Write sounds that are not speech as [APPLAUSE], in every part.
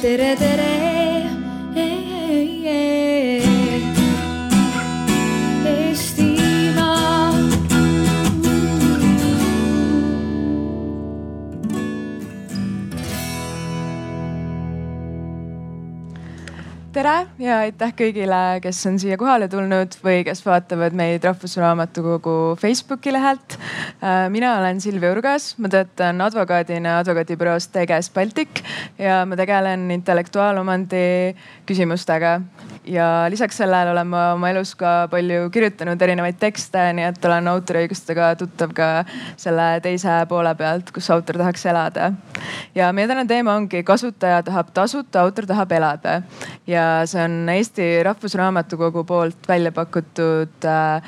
tere, tere. Tere ja aitäh kõigile, kes on siia kohale tulnud või kes vaatavad meid Rahvusraamatukogu Facebooki lehelt. Äh, mina olen Silvia Urgas, ma töötan advokaadina advokaadibüroos TGS Baltic ja ma tegelen intellektuaalomandi küsimustega ja lisaks sellele olen ma oma elus ka palju kirjutanud erinevaid tekste, nii et olen autoriõigustega tuttav ka selle teise poole pealt, kus autor tahaks elada. ja meie tänane teema ongi kasutaja tahab tasuta, autor tahab elada ja see on Eesti Rahvusraamatukogu poolt välja pakutud äh,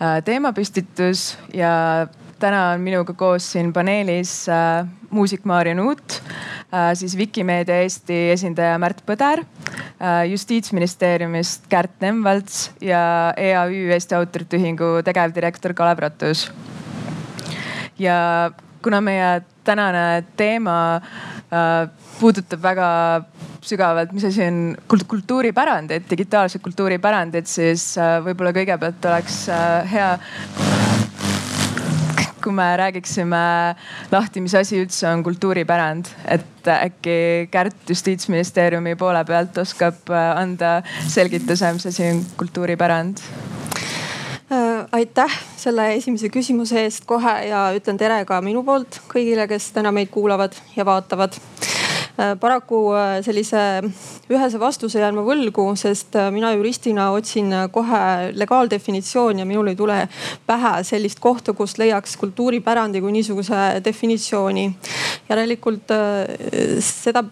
äh teemapüstitus ja täna on minuga koos siin paneelis äh, muusik Maarja Nuut äh,, siis Vikimeedia Eesti esindaja Märt Põder äh,, justiitsministeeriumist Kärt Nemvalts ja EAÜ Eesti Autorite Ühingu tegevdirektor Kalev Ratus. ja kuna meie tänane teema äh, puudutab väga sügavalt, mis asi on kultuuripärandit, digitaalset kultuuripärandit, siis äh, võib-olla kõigepealt oleks äh, hea kui me räägiksime lahti, mis asi üldse on kultuuripärand, et äkki Kärt justiitsministeeriumi poole pealt oskab äh, anda selgituse, mis asi on kultuuripärand? Äh, aitäh selle esimese küsimuse eest kohe ja ütlen tere ka minu poolt kõigile, kes täna meid kuulavad ja vaatavad paraku äh, sellise ühese vastuse jään ma võlgu, sest äh, mina juristina otsin kohe legaaldefinitsiooni ja minul ei tule pähe sellist kohta, kust leiaks kultuuripärandi kui niisuguse definitsiooni. järelikult seda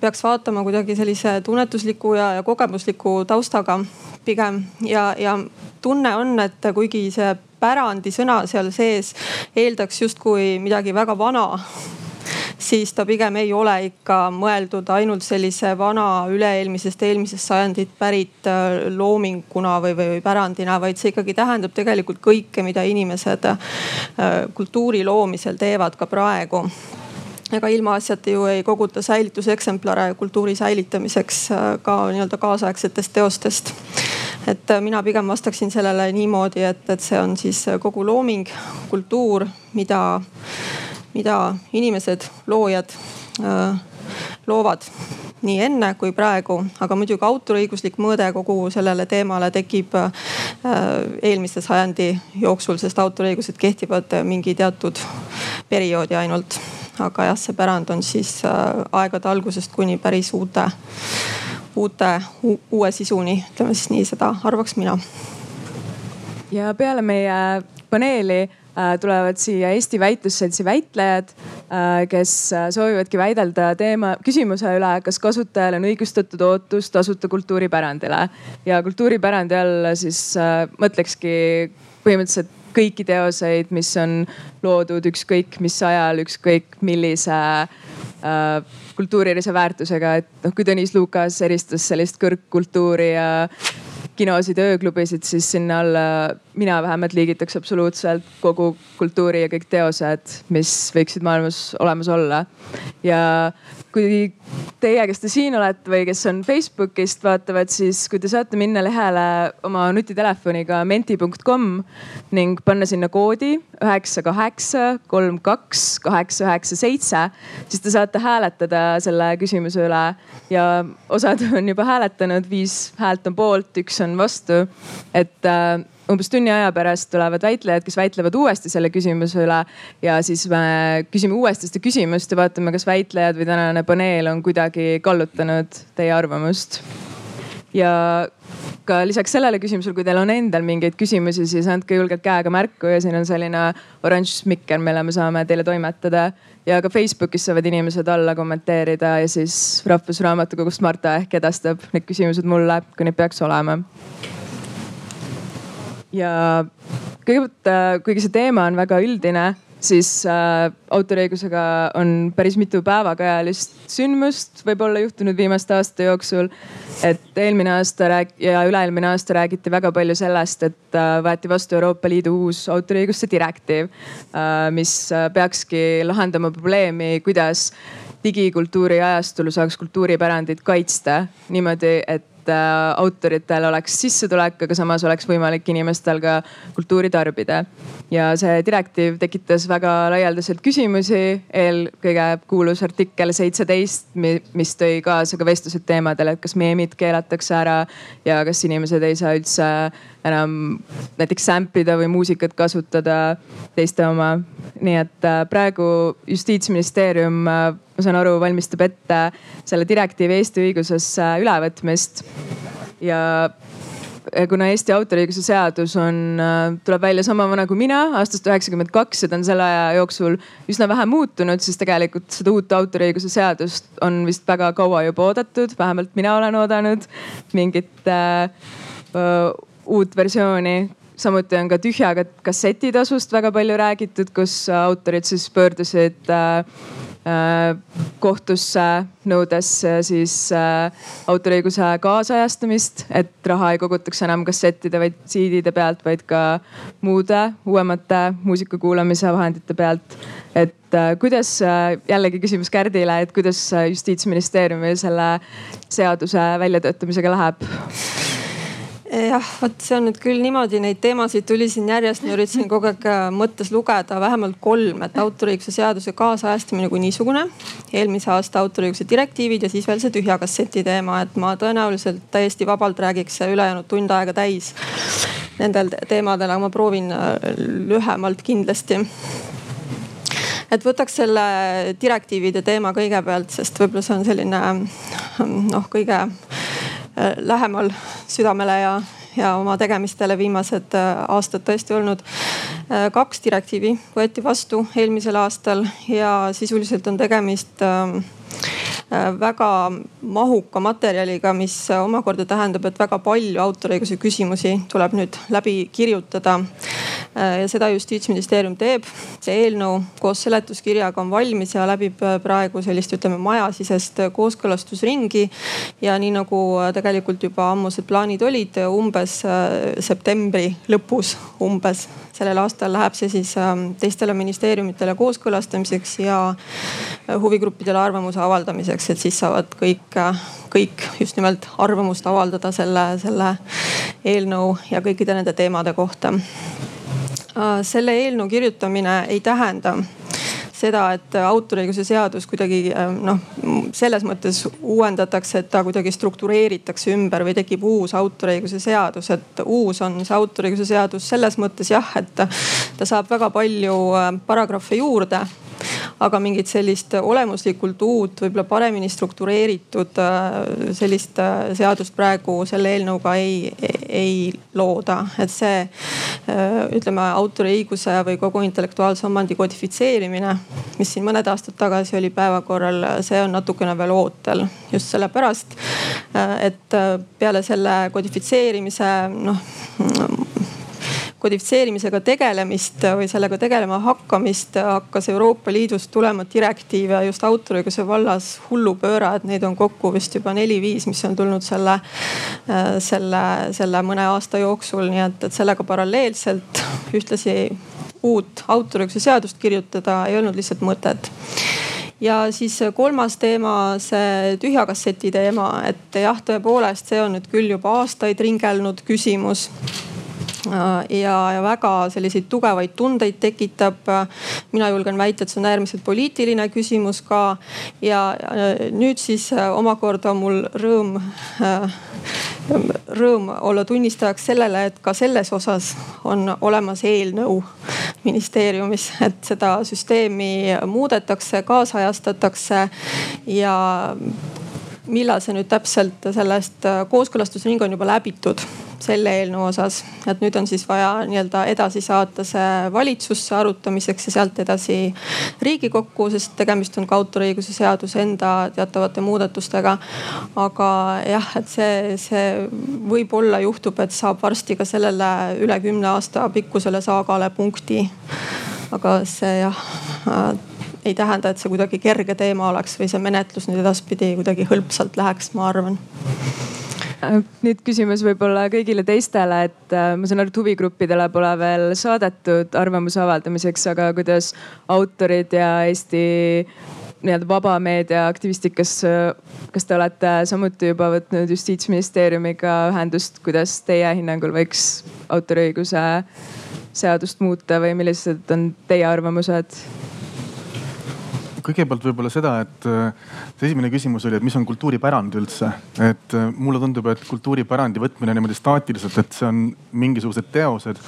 peaks vaatama kuidagi sellise tunnetusliku ja, ja kogemusliku taustaga pigem ja, ja tunne on, et kuigi see pärandisõna seal sees eeldaks justkui midagi väga vana siis ta pigem ei ole ikka mõeldud ainult sellise vana üle-eelmisest, eelmisest sajandit pärit äh, loominguna või, või pärandina, vaid see ikkagi tähendab tegelikult kõike, mida inimesed äh, kultuuri loomisel teevad ka praegu ega ilmaasjata ju ei koguta säilituseksemplare kultuuri säilitamiseks äh, ka nii-öelda kaasaegsetest teostest. et mina pigem vastaksin sellele niimoodi, et, et see on siis kogu looming, kultuur, mida mida inimesed, loojad äh, loovad nii enne kui praegu, aga muidugi autoriõiguslik mõõde kogu sellele teemale tekib äh, eelmise sajandi jooksul, sest autoriõigused kehtivad mingi teatud perioodi ainult. aga jah, see pärand on siis äh, aegade algusest kuni päris uute, uute, uue sisuni, ütleme siis nii, seda arvaks mina. ja peale meie paneeli tulevad siia Eesti Väitlusseltsi väitlejad, äh, kes äh, soovivadki väidelda teema, küsimuse üle, kas kasutajal on õigustatud ootus tasuta kultuuripärandile. ja kultuuripärandi all siis mõtlekski põhimõtteliselt kõiki teoseid, mis on loodud ükskõik mis ajal, ükskõik millise äh, kultuurilise väärtusega, et noh, kui Tõnis Lukas eristas sellist kõrgkultuuri ja kinosid, ööklubisid, siis sinna alla mina vähemalt liigitaks absoluutselt kogu kultuuri ja kõik teosed, mis võiksid maailmas olemas olla. ja kui teie, kes te siin olete või kes on Facebookist vaatavad, siis kui te saate minna lehele oma nutitelefoniga menti.com ning panna sinna koodi üheksa, kaheksa, kolm, kaks, kaheksa, üheksa, seitse, siis te saate hääletada selle küsimuse üle ja osad on juba hääletanud, viis häält on poolt, üks on vastu. et äh, umbes tunni aja pärast tulevad väitlejad, kes väitlevad uuesti selle küsimuse üle ja siis me küsime uuesti seda küsimust ja vaatame, kas väitlejad või tänane paneel on kuidagi kallutanud teie arvamust. ja ka lisaks sellele küsimusele, kui teil on endal mingeid küsimusi, siis andke julgelt käega märku ja siin on selline oranž mikker, mille me saame teile toimetada. ja ka Facebookis saavad inimesed alla kommenteerida ja siis Rahvusraamatukogust Marta ehk edastab need küsimused mulle, kui neid peaks olema ja kõigepealt, äh, kuigi see teema on väga üldine, siis äh, autoriõigusega on päris mitu päevakajalist sündmust võib-olla juhtunud viimaste aasta jooksul. et eelmine aasta rääg- ja üle-eelmine aasta räägiti väga palju sellest, et äh, võeti vastu Euroopa Liidu uus autoriõiguste direktiiv äh,, mis äh, peakski lahendama probleemi, kuidas digikultuuri ajastul saaks kultuuripärandit kaitsta niimoodi, et autoritel oleks sissetulek, aga samas oleks võimalik inimestel ka kultuuri tarbida. ja see direktiiv tekitas väga laialdaselt küsimusi. eelkõige kuulus artikkel seitseteist, mis tõi kaasa ka vestlused teemadel, et kas meemid keelatakse ära ja kas inimesed ei saa üldse enam näiteks sample ida või muusikat kasutada teiste oma. nii et äh, praegu justiitsministeerium äh, ma saan aru, valmistab ette selle direktiivi Eesti õigusesse ülevõtmist. ja kuna Eesti autoriõiguse seadus on, tuleb välja sama vana kui mina, aastast üheksakümmend kaks ja ta on selle aja jooksul üsna vähe muutunud, siis tegelikult seda uut autoriõiguse seadust on vist väga kaua juba oodatud, vähemalt mina olen oodanud mingit äh, uut versiooni samuti on ka tühja kassetitasust väga palju räägitud, kus autorid siis pöördusid äh, Äh, kohtusse nõudes äh, siis äh, autoriõiguse kaasajastamist, et raha ei kogutaks enam kassettide, vaid CD-de pealt, vaid ka muude uuemate muusika kuulamise vahendite pealt. et kuidas, jällegi küsimus Kärdile, et kuidas justiitsministeeriumil selle seaduse väljatöötamisega läheb? Jah, vot see on nüüd küll niimoodi, neid teemasid tuli siin järjest, ma üritasin kogu aeg äh, mõttes lugeda vähemalt kolm, et autoriõiguse seaduse kaasajastamine kui niisugune. eelmise aasta autoriõiguse direktiivid ja siis veel see tühja kasseti teema, et ma tõenäoliselt täiesti vabalt räägiks ülejäänud tund aega täis nendel teemadel, aga ma proovin äh, lühemalt kindlasti et võtaks selle direktiivide teema kõigepealt, sest võib-olla see on selline noh, kõige lähemal südamele ja, ja oma tegemistele viimased äh, aastad tõesti olnud. Äh, kaks direktiivi võeti vastu eelmisel aastal ja sisuliselt on tegemist ähm, väga mahuka materjaliga, mis omakorda tähendab, et väga palju autoriõiguse küsimusi tuleb nüüd läbi kirjutada Äh, ja seda justiitsministeerium teeb. see eelnõu koos seletuskirjaga on valmis ja läbib äh, praegu sellist, ütleme majasisest kooskõlastusringi. ja nii nagu äh, tegelikult juba ammused plaanid olid, umbes septembri lõpus umbes sellel aastal läheb see siis ähm, teistele ministeeriumitele kooskõlastamiseks ja huvigruppidele arvamuse avaldamiseks, et siis saavad kõik, kõik just nimelt arvamust avaldada selle, selle eelnõu ja kõikide nende teemade kohta. Äh, selle eelnõu kirjutamine ei tähenda seda, et autoriõiguse seadus kuidagi äh, noh, selles mõttes uuendatakse, et ta kuidagi struktureeritakse ümber või tekib uus autoriõiguse seadus, et uus on see autoriõiguse seadus selles mõttes jah, et ta saab väga palju äh, paragrahve juurde aga mingit sellist olemuslikult uut, võib-olla paremini struktureeritud äh, sellist äh, seadust praegu selle eelnõuga ei, ei looda. et see äh, ütleme autoriõiguse või kogu intellektuaalse omandi kodifitseerimine, mis siin mõned aastad tagasi oli päevakorral, see on natukene veel ootel. just sellepärast, et peale selle kodifitseerimise noh kodifitseerimisega tegelemist või sellega tegelema hakkamist hakkas Euroopa Liidust tulema direktiive just autoriõiguse vallas hullupööra, et neid on kokku vist juba neli-viis, mis on tulnud selle, selle, selle mõne aasta jooksul, nii et, et sellega paralleelselt ühtlasi uut autoriõiguse seadust kirjutada ei olnud lihtsalt mõtet. Ja siis kolmas teema, see tühja kasseti teema, et jah, tõepoolest, see on nüüd küll juba aastaid ringelnud küsimus ja, ja väga selliseid tugevaid tundeid tekitab. mina julgen väita, et see on äärmiselt poliitiline küsimus ka. ja nüüd siis äh, omakorda on mul rõõm äh, rõõm olla tunnistajaks sellele, et ka selles osas on olemas eelnõu ministeeriumis, et seda süsteemi muudetakse, kaasajastatakse ja millal see nüüd täpselt sellest kooskõlastusring on juba läbitud selle eelnõu osas. et nüüd on siis vaja nii-öelda edasi saata see valitsusse arutamiseks ja sealt edasi riigikokku, sest tegemist on ka autoriõiguse seaduse enda teatavate muudatustega. aga jah, et see, see võib-olla juhtub, et saab varsti ka sellele üle kümne aasta pikkusele saagale punkti. aga see jah äh, ei tähenda, et see kuidagi kerge teema oleks või see menetlus nüüd edaspidi kuidagi hõlpsalt läheks, ma arvan Äh, nüüd küsimus võib-olla kõigile teistele, et äh, ma saan aru, et huvigruppidele pole veel saadetud arvamuse avaldamiseks, aga kuidas autorid ja Eesti nii-öelda vaba meedia aktivistikas, kas te olete samuti juba võtnud justiitsministeeriumiga ühendust, kuidas teie hinnangul võiks autoriõiguse seadust muuta või millised on teie arvamused? Kõigepealt võib-olla seda, et see esimene küsimus oli, et mis on kultuuripärand üldse. et äh, mulle tundub, et kultuuripärandi võtmine niimoodi staatiliselt, et see on mingisugused teosed.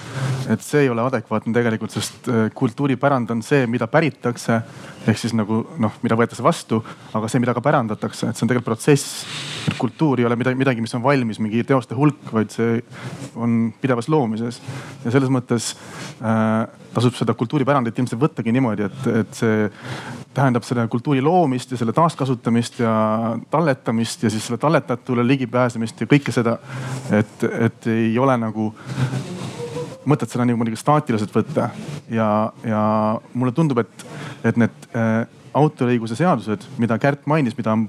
et see ei ole adekvaatne tegelikult, sest äh, kultuuripärand on see, mida päritakse ehk siis nagu noh, mida võetakse vastu, aga see, mida ka pärandatakse, et see on tegelikult protsess. et kultuur ei ole midagi, midagi, mis on valmis, mingi teoste hulk, vaid see on pidevas loomises. ja selles mõttes äh, tasub seda kultuuripärandit ilmselt võttagi niimoodi, et, et see tähendab selle kultuuri loomist ja selle taaskasutamist ja talletamist ja siis selle talletatule ligipääsemist ja kõike seda. et, et ei ole nagu mõtet seda niimoodi staatiliselt võtta ja, ja mulle tundub, et, et need äh, autoriõiguse seadused, mida Kärt mainis, mida on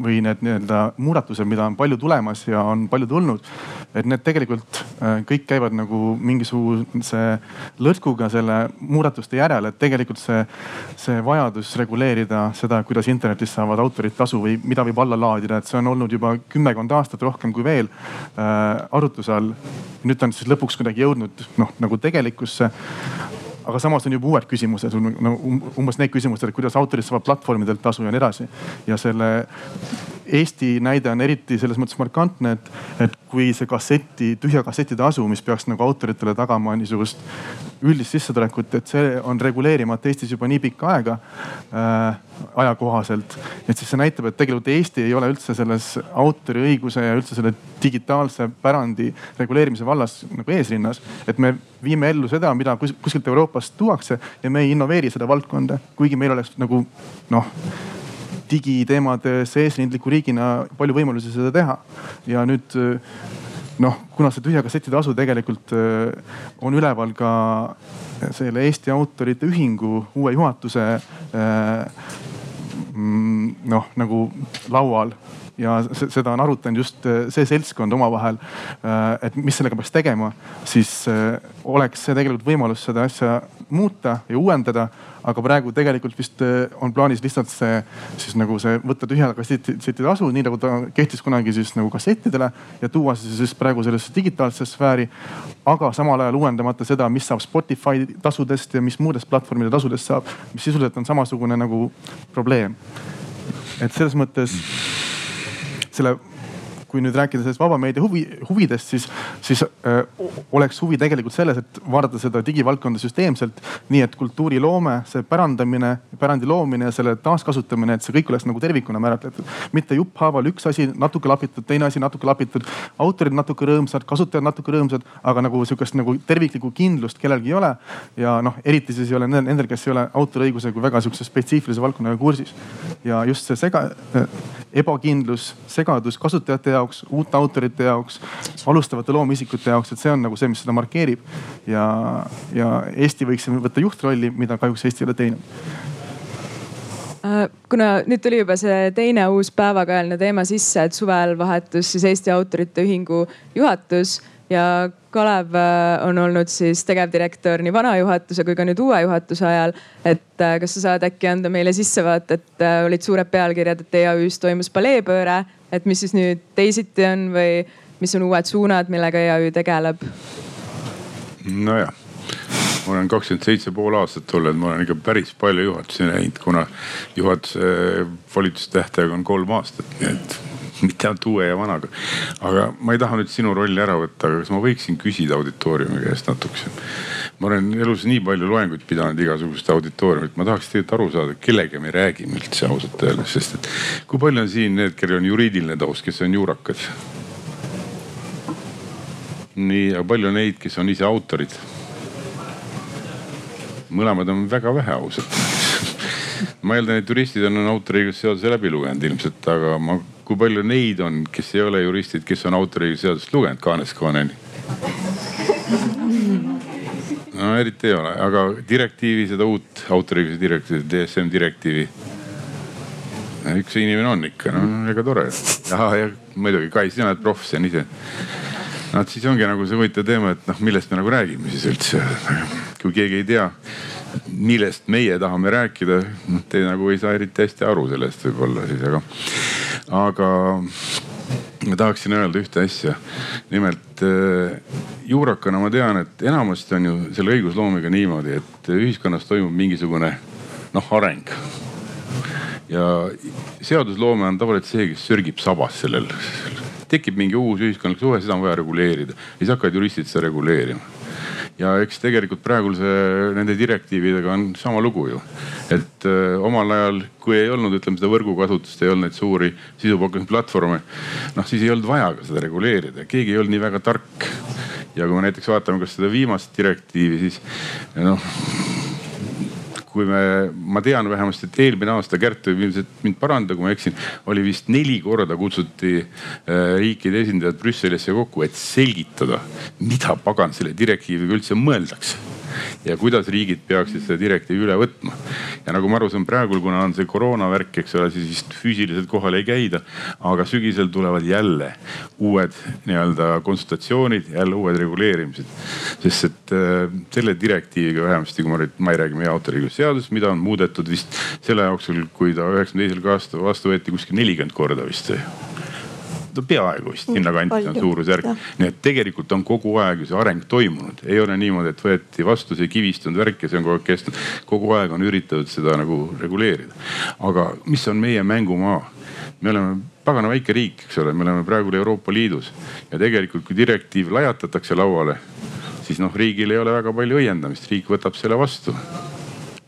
või need nii-öelda muudatused, mida on palju tulemas ja on palju tulnud. et need tegelikult äh, kõik käivad nagu mingisuguse lõtkuga selle muudatuste järel, et tegelikult see, see vajadus reguleerida seda, kuidas internetis saavad autorid tasu või mida võib alla laadida, et see on olnud juba kümmekond aastat rohkem kui veel äh, arutluse all. nüüd ta on siis lõpuks kuidagi jõudnud noh nagu tegelikkusse aga samas on juba uued küsimused, no umbes need küsimused, et kuidas autorid saavad platvormidelt tasu ja nii edasi. ja selle Eesti näide on eriti selles mõttes markantne, et, et kui see kasseti, tühja kasseti tasu, mis peaks nagu autoritele tagama niisugust üldist sissetulekut, et see on reguleerimata Eestis juba nii pikka aega äh, ajakohaselt. et siis see näitab, et tegelikult Eesti ei ole üldse selles autoriõiguse ja üldse selle digitaalse pärandi reguleerimise vallas nagu eesrinnas. et me viime ellu seda, mida kuskilt Euroopast tuuakse ja me ei innoveeri seda valdkonda, kuigi meil oleks nagu noh digiteemades eesrindliku riigina palju võimalusi seda teha. ja nüüd noh, kuna see tühja kasseti tasu tegelikult äh, on üleval ka selle Eesti Autorite Ühingu uue juhatuse äh, mm, noh, nagu laual ja seda on arutanud just äh, see seltskond omavahel. et mis sellega peaks tegema, siis oleks see tegelikult võimalus seda asja muuta ja uuendada aga praegu tegelikult vist on plaanis lihtsalt see siis nagu see võtta tühja kasseti tasu, nii nagu ta kehtis kunagi siis nagu kassettidele ja tuua see siis praegu sellesse digitaalsesse sfääri. aga samal ajal uuendamata seda, mis saab Spotify tasudest ja mis muudest platvormide tasudest saab, mis sisuliselt on samasugune nagu probleem. et selles mõttes selle kui nüüd rääkida sellest vaba meedia huvi, huvidest, siis, siis äh, oleks huvi tegelikult selles, et vaadata seda digivaldkonda süsteemselt. nii et kultuuriloome, see pärandamine, pärandi loomine ja selle taaskasutamine, et see kõik oleks nagu tervikuna määratletud. mitte jupphaaval üks asi natuke lapitud, teine asi natuke lapitud, autorid natuke rõõmsad, kasutajad natuke rõõmsad, aga nagu sihukest nagu terviklikku kindlust kellelgi ei ole. ja noh, eriti siis ei ole nendel, kes ei ole autoriõigusega väga sihukese spetsiifilise valdkonnaga kursis. ja just see sega, ebakindlus, segadus kasutajate jaoks uute autorite jaoks, alustavate loomisikute jaoks, et see on nagu see, mis seda markeerib. ja, ja Eesti võiks võtta juhtrolli, mida kahjuks Eesti ei ole teinud äh, kuna nüüd tuli juba see teine uus päevakajaline teema sisse, et suvel vahetus siis Eesti Autorite Ühingu juhatus ja Kalev äh, on olnud siis tegevdirektor nii vana juhatuse kui ka nüüd uue juhatuse ajal. et äh, kas sa saad äkki anda meile sissevaate, et olid suured pealkirjad, et EAÜ-s toimus paleepööre, et mis siis nüüd teisiti on või mis on uued suunad, millega EAÜ tegeleb? nojah, ma olen kakskümmend seitse pool aastat olnud, ma olen ikka päris palju juhatusi näinud, kuna juhatuse volitustähtaeg on kolm aastat, nii et mitte ainult uue ja vanaga. aga ma ei taha nüüd sinu rolli ära võtta, aga kas ma võiksin küsida auditooriumi käest natukese? ma olen elus nii palju loenguid pidanud igasugust auditooriumit, ma tahaks tegelikult aru saada, kellega me räägime üldse ausalt öeldes, sest et kui palju on siin need, kellel on juriidiline taust, kes on juurakad? nii, aga palju neid, kes on ise autorid? mõlemad on väga vähe ausalt [LAUGHS] ma eeldan, et juristid on autoriõigusseaduse läbi lugenud ilmselt, aga ma, kui palju neid on, kes ei ole juristid, kes on autoriõigusseadust lugenud kaanest kaaneni? no eriti ei ole, aga direktiivi, seda uut autoriõiguse direktiivi, DSM direktiivi. üks inimene on ikka, no väga tore. ja, muidugi Kai, sina oled proff, see on ise. noh, siis ongi nagu see huvitav teema, et noh, millest me nagu räägime siis üldse. kui keegi ei tea, millest meie tahame rääkida, noh te nagu ei saa eriti hästi aru sellest võib-olla siis, aga, aga ma tahaksin öelda ühte asja. nimelt äh, juurakana ma tean, et enamasti on ju selle õigusloomega niimoodi, et ühiskonnas toimub mingisugune noh areng ja seadusloome on tavaliselt see, kes sörgib sabas sellel. tekib mingi uus ühiskondlik suhe, seda on vaja reguleerida, siis hakkavad juristid seda reguleerima ja eks tegelikult praeguse nende direktiividega on sama lugu ju. et öö, äh, omal ajal, kui ei olnud, ütleme seda võrgukasutust, ei olnud neid suuri sisupakkumisplatvorme, noh siis ei olnud vaja ka seda reguleerida, keegi ei olnud nii väga tark. ja kui me näiteks vaatame kas seda viimast direktiivi, siis noh kui me, ma tean vähemasti, et eelmine aasta, Kärt võib ilmselt mind parandada, kui ma eksin, oli vist neli korda kutsuti äh, riikide esindajad Brüsselisse kokku, et selgitada, mida pagan selle direktiiviga üldse mõeldakse ja kuidas riigid peaksid seda direktiivi üle võtma. ja nagu ma aru saan praegu, kuna on see koroona värk, eks ole, siis vist füüsiliselt kohal ei käida. aga sügisel tulevad jälle uued nii-öelda konsultatsioonid, jälle uued reguleerimised. sest et äh, selle direktiiviga vähemasti, kui ma nüüd, ma ei räägi meie autoriõigusseadusest, mida on muudetud vist selle jooksul, kui ta üheksakümne teisel aastal vastu võeti kuskil nelikümmend korda vist no peaaegu vist sinnakanti on suurusjärk. nii et tegelikult on kogu aeg ju see areng toimunud, ei ole niimoodi, et võeti vastu see kivistunud värk ja see on kogu aeg kestnud. kogu aeg on üritatud seda nagu reguleerida. aga mis on meie mängumaa? me oleme pagana väike riik, eks ole, me oleme praegu Euroopa Liidus ja tegelikult, kui direktiiv lajatatakse lauale, siis noh, riigil ei ole väga palju õiendamist, riik võtab selle vastu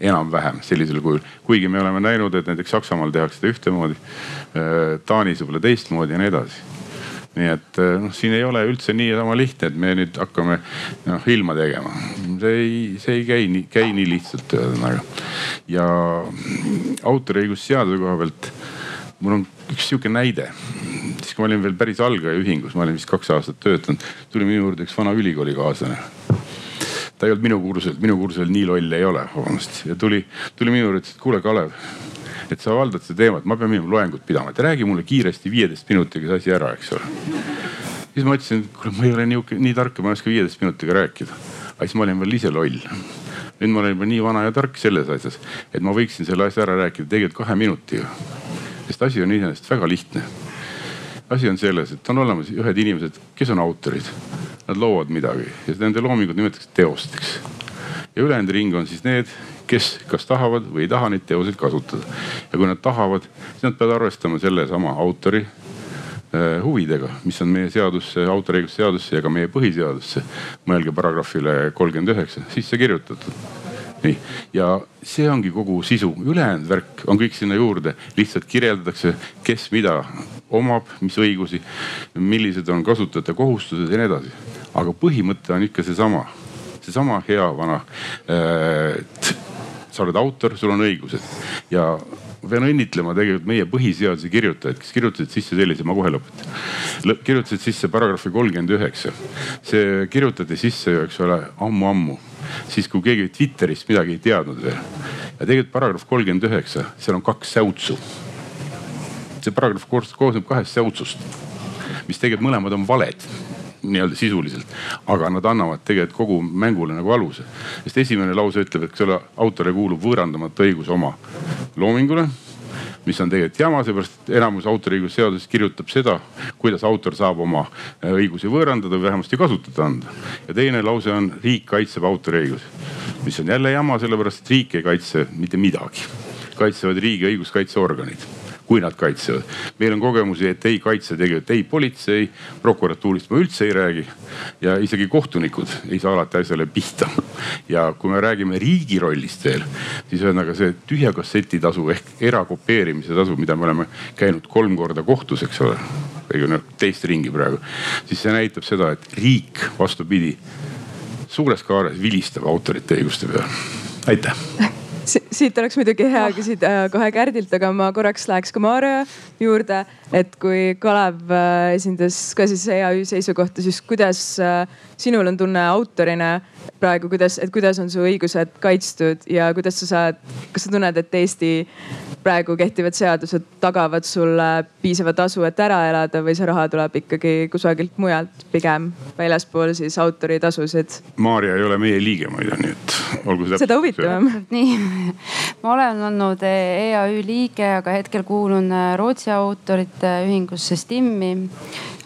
enam-vähem sellisel kujul. kuigi me oleme näinud, et näiteks Saksamaal tehakse seda ühtemoodi, äh, Taanis võib-olla teistmoodi ja nii edasi nii et äh, noh, siin ei ole üldse niisama lihtne, et me nüüd hakkame noh ilma tegema. see ei, see ei käi nii, käi nii lihtsalt ühesõnaga. ja autoriõigusseaduse koha pealt mul on üks sihuke näide. siis kui ma olin veel päris algaja ühingus, ma olin vist kaks aastat töötanud, tuli minu juurde üks vana ülikoolikaaslane ta ei olnud minu kursusel, minu kursusel nii loll ei ole, vabandust. ja tuli, tuli minu juurde, ütles, et kuule, Kalev, et sa valdad seda teemat, ma pean minema loengut pidama, et räägi mulle kiiresti viieteist minutiga see asi ära, eks ole. siis ma ütlesin, et kuule, ma ei ole nii, nii tark ma ei oska viieteist minutiga rääkida. aga siis ma olin veel ise loll. nüüd ma olen juba nii vana ja tark selles asjas, et ma võiksin selle asja ära rääkida tegelikult kahe minutiga. sest asi on iseenesest väga lihtne. asi on selles, et on olemas ühed inimesed, kes on autorid nad loovad midagi ja nende loomingut nimetatakse teosteks. ja ülejäänud ring on siis need, kes kas tahavad või ei taha neid teoseid kasutada. ja kui nad tahavad, siis nad peavad arvestama sellesama autori äh, huvidega, mis on meie seadusse, autoriõiguse seadusse ja ka meie põhiseadusse, mõelge paragrahvile kolmkümmend üheksa, sisse kirjutatud. Nii, ja see ongi kogu sisu, ülejäänud värk on kõik sinna juurde, lihtsalt kirjeldatakse, kes mida omab, mis õigusi, millised on kasutajate kohustused ja nii edasi. aga põhimõte on ikka seesama, seesama hea vana äh,. sa oled autor, sul on õigused ja ma pean õnnitlema tegelikult meie põhiseaduse kirjutajaid, kes kirjutasid sisse sellise, ma kohe lõpetan. kirjutasid sisse paragrahvi kolmkümmend üheksa. see kirjutati sisse ju, eks ole, ammu-ammu, siis kui keegi Twitterist midagi ei teadnud veel. ja tegelikult paragrahv kolmkümmend üheksa, seal on kaks säutsu see paragrahv koosneb kahest säutsust, mis tegelikult mõlemad on valed nii-öelda sisuliselt, aga nad annavad tegelikult kogu mängule nagu aluse. sest esimene lause ütleb, et selle autorile kuulub võõrandamatu õigus oma loomingule mis on tegelikult jama, seepärast enamus autoriõiguse seadusest kirjutab seda, kuidas autor saab oma äh, õigusi võõrandada või vähemasti kasutada anda. ja teine lause on riik kaitseb autoriõigusi, mis on jälle jama, sellepärast et riik ei kaitse mitte midagi. kaitsevad riigi õiguskaitseorganid kui nad kaitsevad. meil on kogemusi, et ei kaitse tegelikult ei politsei, prokuratuurist ma üldse ei räägi. ja isegi kohtunikud ei saa alati asjale pihta. ja kui me räägime riigi rollist veel, siis ühesõnaga see tühja kasseti tasu ehk erakopeerimise tasu, mida me oleme käinud kolm korda kohtus, eks ole. õigemini teist ringi praegu, siis see näitab seda, et riik vastupidi suures kaares vilistab autorite õiguste peale. aitäh siit oleks muidugi hea küsida kohe Kärdilt, aga ma korraks läheks ka Maarja juurde. et kui Kalev äh, esindas ka siis EAÜ seisukohta, siis kuidas äh, sinul on tunne autorina praegu, kuidas, et kuidas on su õigused kaitstud ja kuidas sa saad, kas sa tunned, et Eesti praegu kehtivad seadused tagavad sulle piisava tasu, et ära elada või see raha tuleb ikkagi kusagilt mujalt, pigem väljaspool siis autoritasusid? Maarja ei ole meie liige muide, nii et olgu see. seda huvitavam. nii, ma olen olnud EAÜ liige, aga hetkel kuulun Rootsi autorite ühingusse STIM-i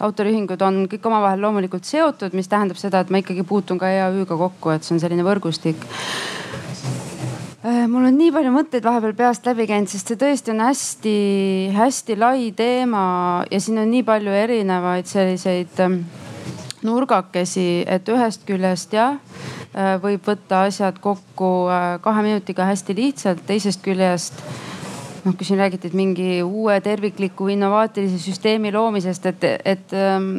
autoriühingud on kõik omavahel loomulikult seotud, mis tähendab seda, et ma ikkagi puutun ka EAÜ-ga kokku, et see on selline võrgustik. Äh, mul on nii palju mõtteid vahepeal peast läbi käinud, sest see tõesti on hästi-hästi lai teema ja siin on nii palju erinevaid selliseid ähm, nurgakesi, et ühest küljest jah, äh, võib võtta asjad kokku äh, kahe minutiga hästi lihtsalt, teisest küljest noh, kui siin räägiti, et mingi uue tervikliku innovaatilise süsteemi loomisest, et, et ähm,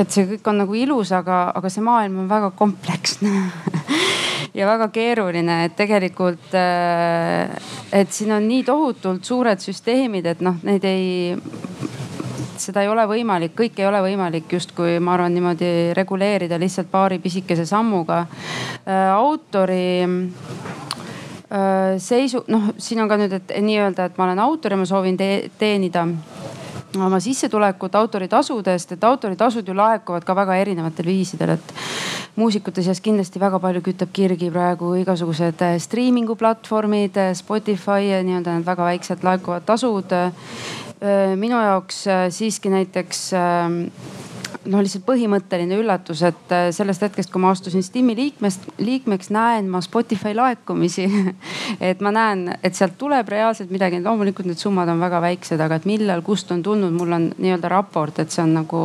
et see kõik on nagu ilus, aga, aga see maailm on väga kompleksne [LAUGHS] ja väga keeruline, et tegelikult, äh, et siin on nii tohutult suured süsteemid, et noh, neid ei seda ei ole võimalik, kõike ei ole võimalik justkui ma arvan niimoodi reguleerida lihtsalt paari pisikese sammuga. Äh, autori seisu, noh, siin on ka nüüd, et nii-öelda, et ma olen autor ja ma soovin te teenida oma sissetulekut autoritasudest, et autoritasud ju laekuvad ka väga erinevatel viisidel, et muusikute seas kindlasti väga palju kütab kirgi praegu igasugused äh, striimingu platvormid, äh, Spotify ja nii-öelda need väga väiksed laekuvad tasud. Äh, minu jaoks siiski näiteks ähm, noh, lihtsalt põhimõtteline üllatus, et äh, sellest hetkest, kui ma astusin STIM-i liikmest, liikmeks, näen ma Spotify laekumisi. [LAUGHS] Et ma näen, et sealt tuleb reaalselt midagi, loomulikult need summad on väga väiksed, aga et millal, kust on tulnud, mul on nii-öelda raport, et see on nagu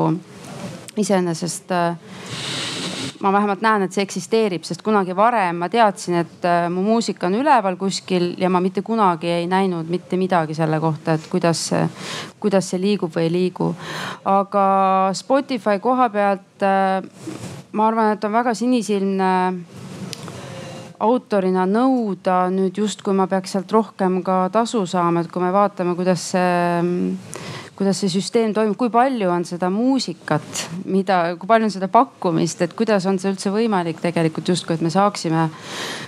iseenesest äh, ma vähemalt näen, et see eksisteerib, sest kunagi varem ma teadsin, et äh, mu muusika on üleval kuskil ja ma mitte kunagi ei näinud mitte midagi selle kohta, et kuidas kuidas see liigub või ei liigu. aga Spotify koha pealt äh, ma arvan, et on väga sinisilmne autorina nõuda nüüd justkui ma peaks sealt rohkem ka tasu saama, et kui me vaatame, kuidas see kuidas see süsteem toimub, kui palju on seda muusikat, mida, kui palju on seda pakkumist, et kuidas on see üldse võimalik tegelikult justkui, et me saaksime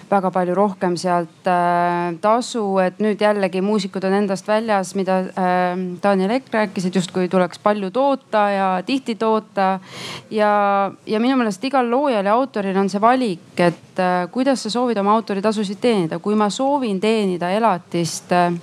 väga palju rohkem sealt äh, tasu, et nüüd jällegi muusikud on endast väljas, mida äh, Daniel Ekk rääkis, et justkui tuleks palju toota ja tihti toota. ja, ja minu meelest igal loojal ja autoril on see valik, et äh, kuidas sa soovid oma autoritasusid teenida, kui ma soovin teenida elatist äh,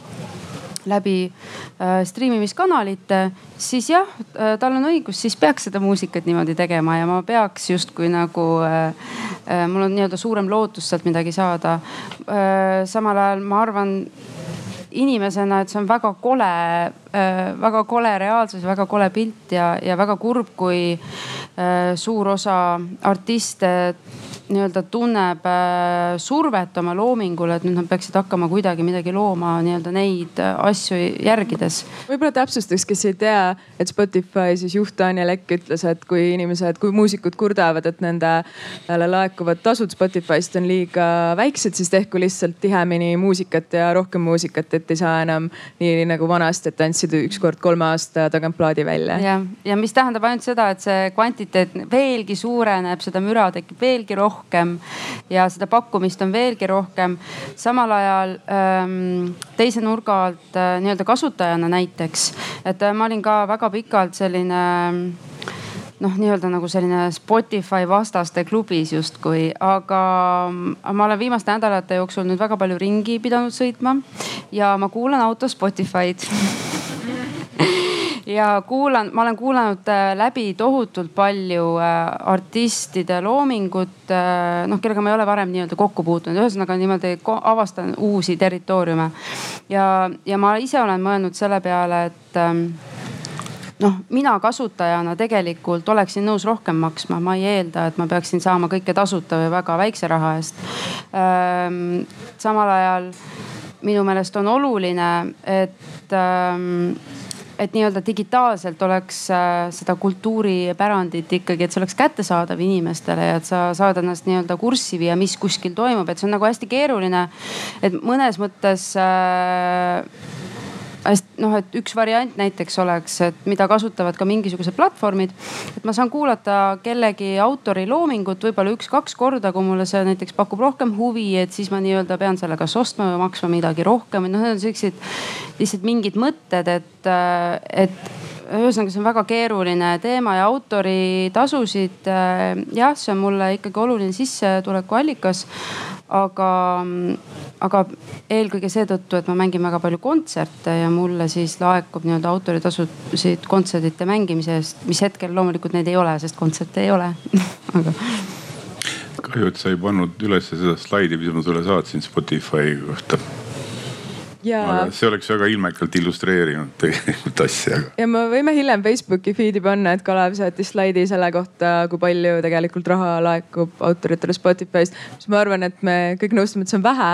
läbi äh, striimimiskanalite, siis jah äh,, tal on õigus, siis peaks seda muusikat niimoodi tegema ja ma peaks justkui nagu äh,, äh, mul on nii-öelda suurem lootus sealt midagi saada äh,. samal ajal ma arvan inimesena, et see on väga kole äh,, väga kole reaalsus väga kole pilt ja, ja väga kurb, kui äh, suur osa artiste nii-öelda tunneb äh, survet oma loomingule, et nüüd nad peaksid hakkama kuidagi midagi looma nii-öelda neid äh, asju järgides. võib-olla täpsustaks, kes ei tea, et Spotify siis juht Daniel Ekk ütles, et kui inimesed, kui muusikud kurdavad, et nendele laekuvad tasud Spotify'st on liiga väiksed, siis tehku lihtsalt tihemini muusikat ja rohkem muusikat, et ei saa enam nii nagu vanasti, et andsid üks kord kolme aasta tagant plaadi välja. jah, ja mis tähendab ainult seda, et see kvantiteet veelgi suureneb, seda müra tekib veelgi rohkem rohkem ja seda pakkumist on veelgi rohkem. samal ajal ähm, teise nurga alt äh, nii-öelda kasutajana näiteks, et äh, ma olin ka väga pikalt selline noh, nii-öelda nagu selline Spotify vastaste klubis justkui, aga ma olen viimaste nädalate jooksul nüüd väga palju ringi pidanud sõitma ja ma kuulan autos Spotify'd [LAUGHS] ja kuulan, ma olen kuulanud äh, läbi tohutult palju äh, artistide loomingut, äh, noh, kellega ma ei ole varem nii-öelda kokku puutunud, ühesõnaga niimoodi avastan uusi territooriume. ja, ja ma ise olen mõelnud selle peale, et ähm, noh, mina kasutajana tegelikult oleksin nõus rohkem maksma, ma ei eelda, et ma peaksin saama kõike tasuta või väga väikse raha eest. Ähm, samal ajal minu meelest on oluline, et ähm, et nii-öelda digitaalselt oleks äh, seda kultuuripärandit ikkagi, et see oleks kättesaadav inimestele ja et sa saad ennast nii-öelda kurssi viia, mis kuskil toimub, et see on nagu hästi keeruline. et mõnes mõttes äh, noh, et üks variant näiteks oleks, et mida kasutavad ka mingisugused platvormid. et ma saan kuulata kellegi autori loomingut võib-olla üks-kaks korda, kui mulle see näiteks pakub rohkem huvi, et siis ma nii-öelda pean selle kas ostma või maksma midagi rohkem, et noh, need on siuksed lihtsalt mingid mõtted, et, et ühesõnaga, see on väga keeruline teema ja autoritasusid, jah, see on mulle ikkagi oluline sissetulekuallikas aga, aga eelkõige seetõttu, et ma mängin väga palju kontserte ja mulle siis laekub nii-öelda autoritasusid kontsertide mängimise eest, mis hetkel loomulikult neid ei ole, sest kontserte ei ole. [LAUGHS] Aga kahju, et sa ei pannud üles seda slaidi, mis ma sulle saatsin Spotify kohta ja. see oleks väga ilmekalt illustreerinud tegelikult asja. ja me võime hiljem Facebooki feed'i panna, et Kalev saatis slaidi selle kohta, kui palju tegelikult raha laekub autoritele Spotify'st. mis ma arvan, et me kõik nõustume, et see on vähe.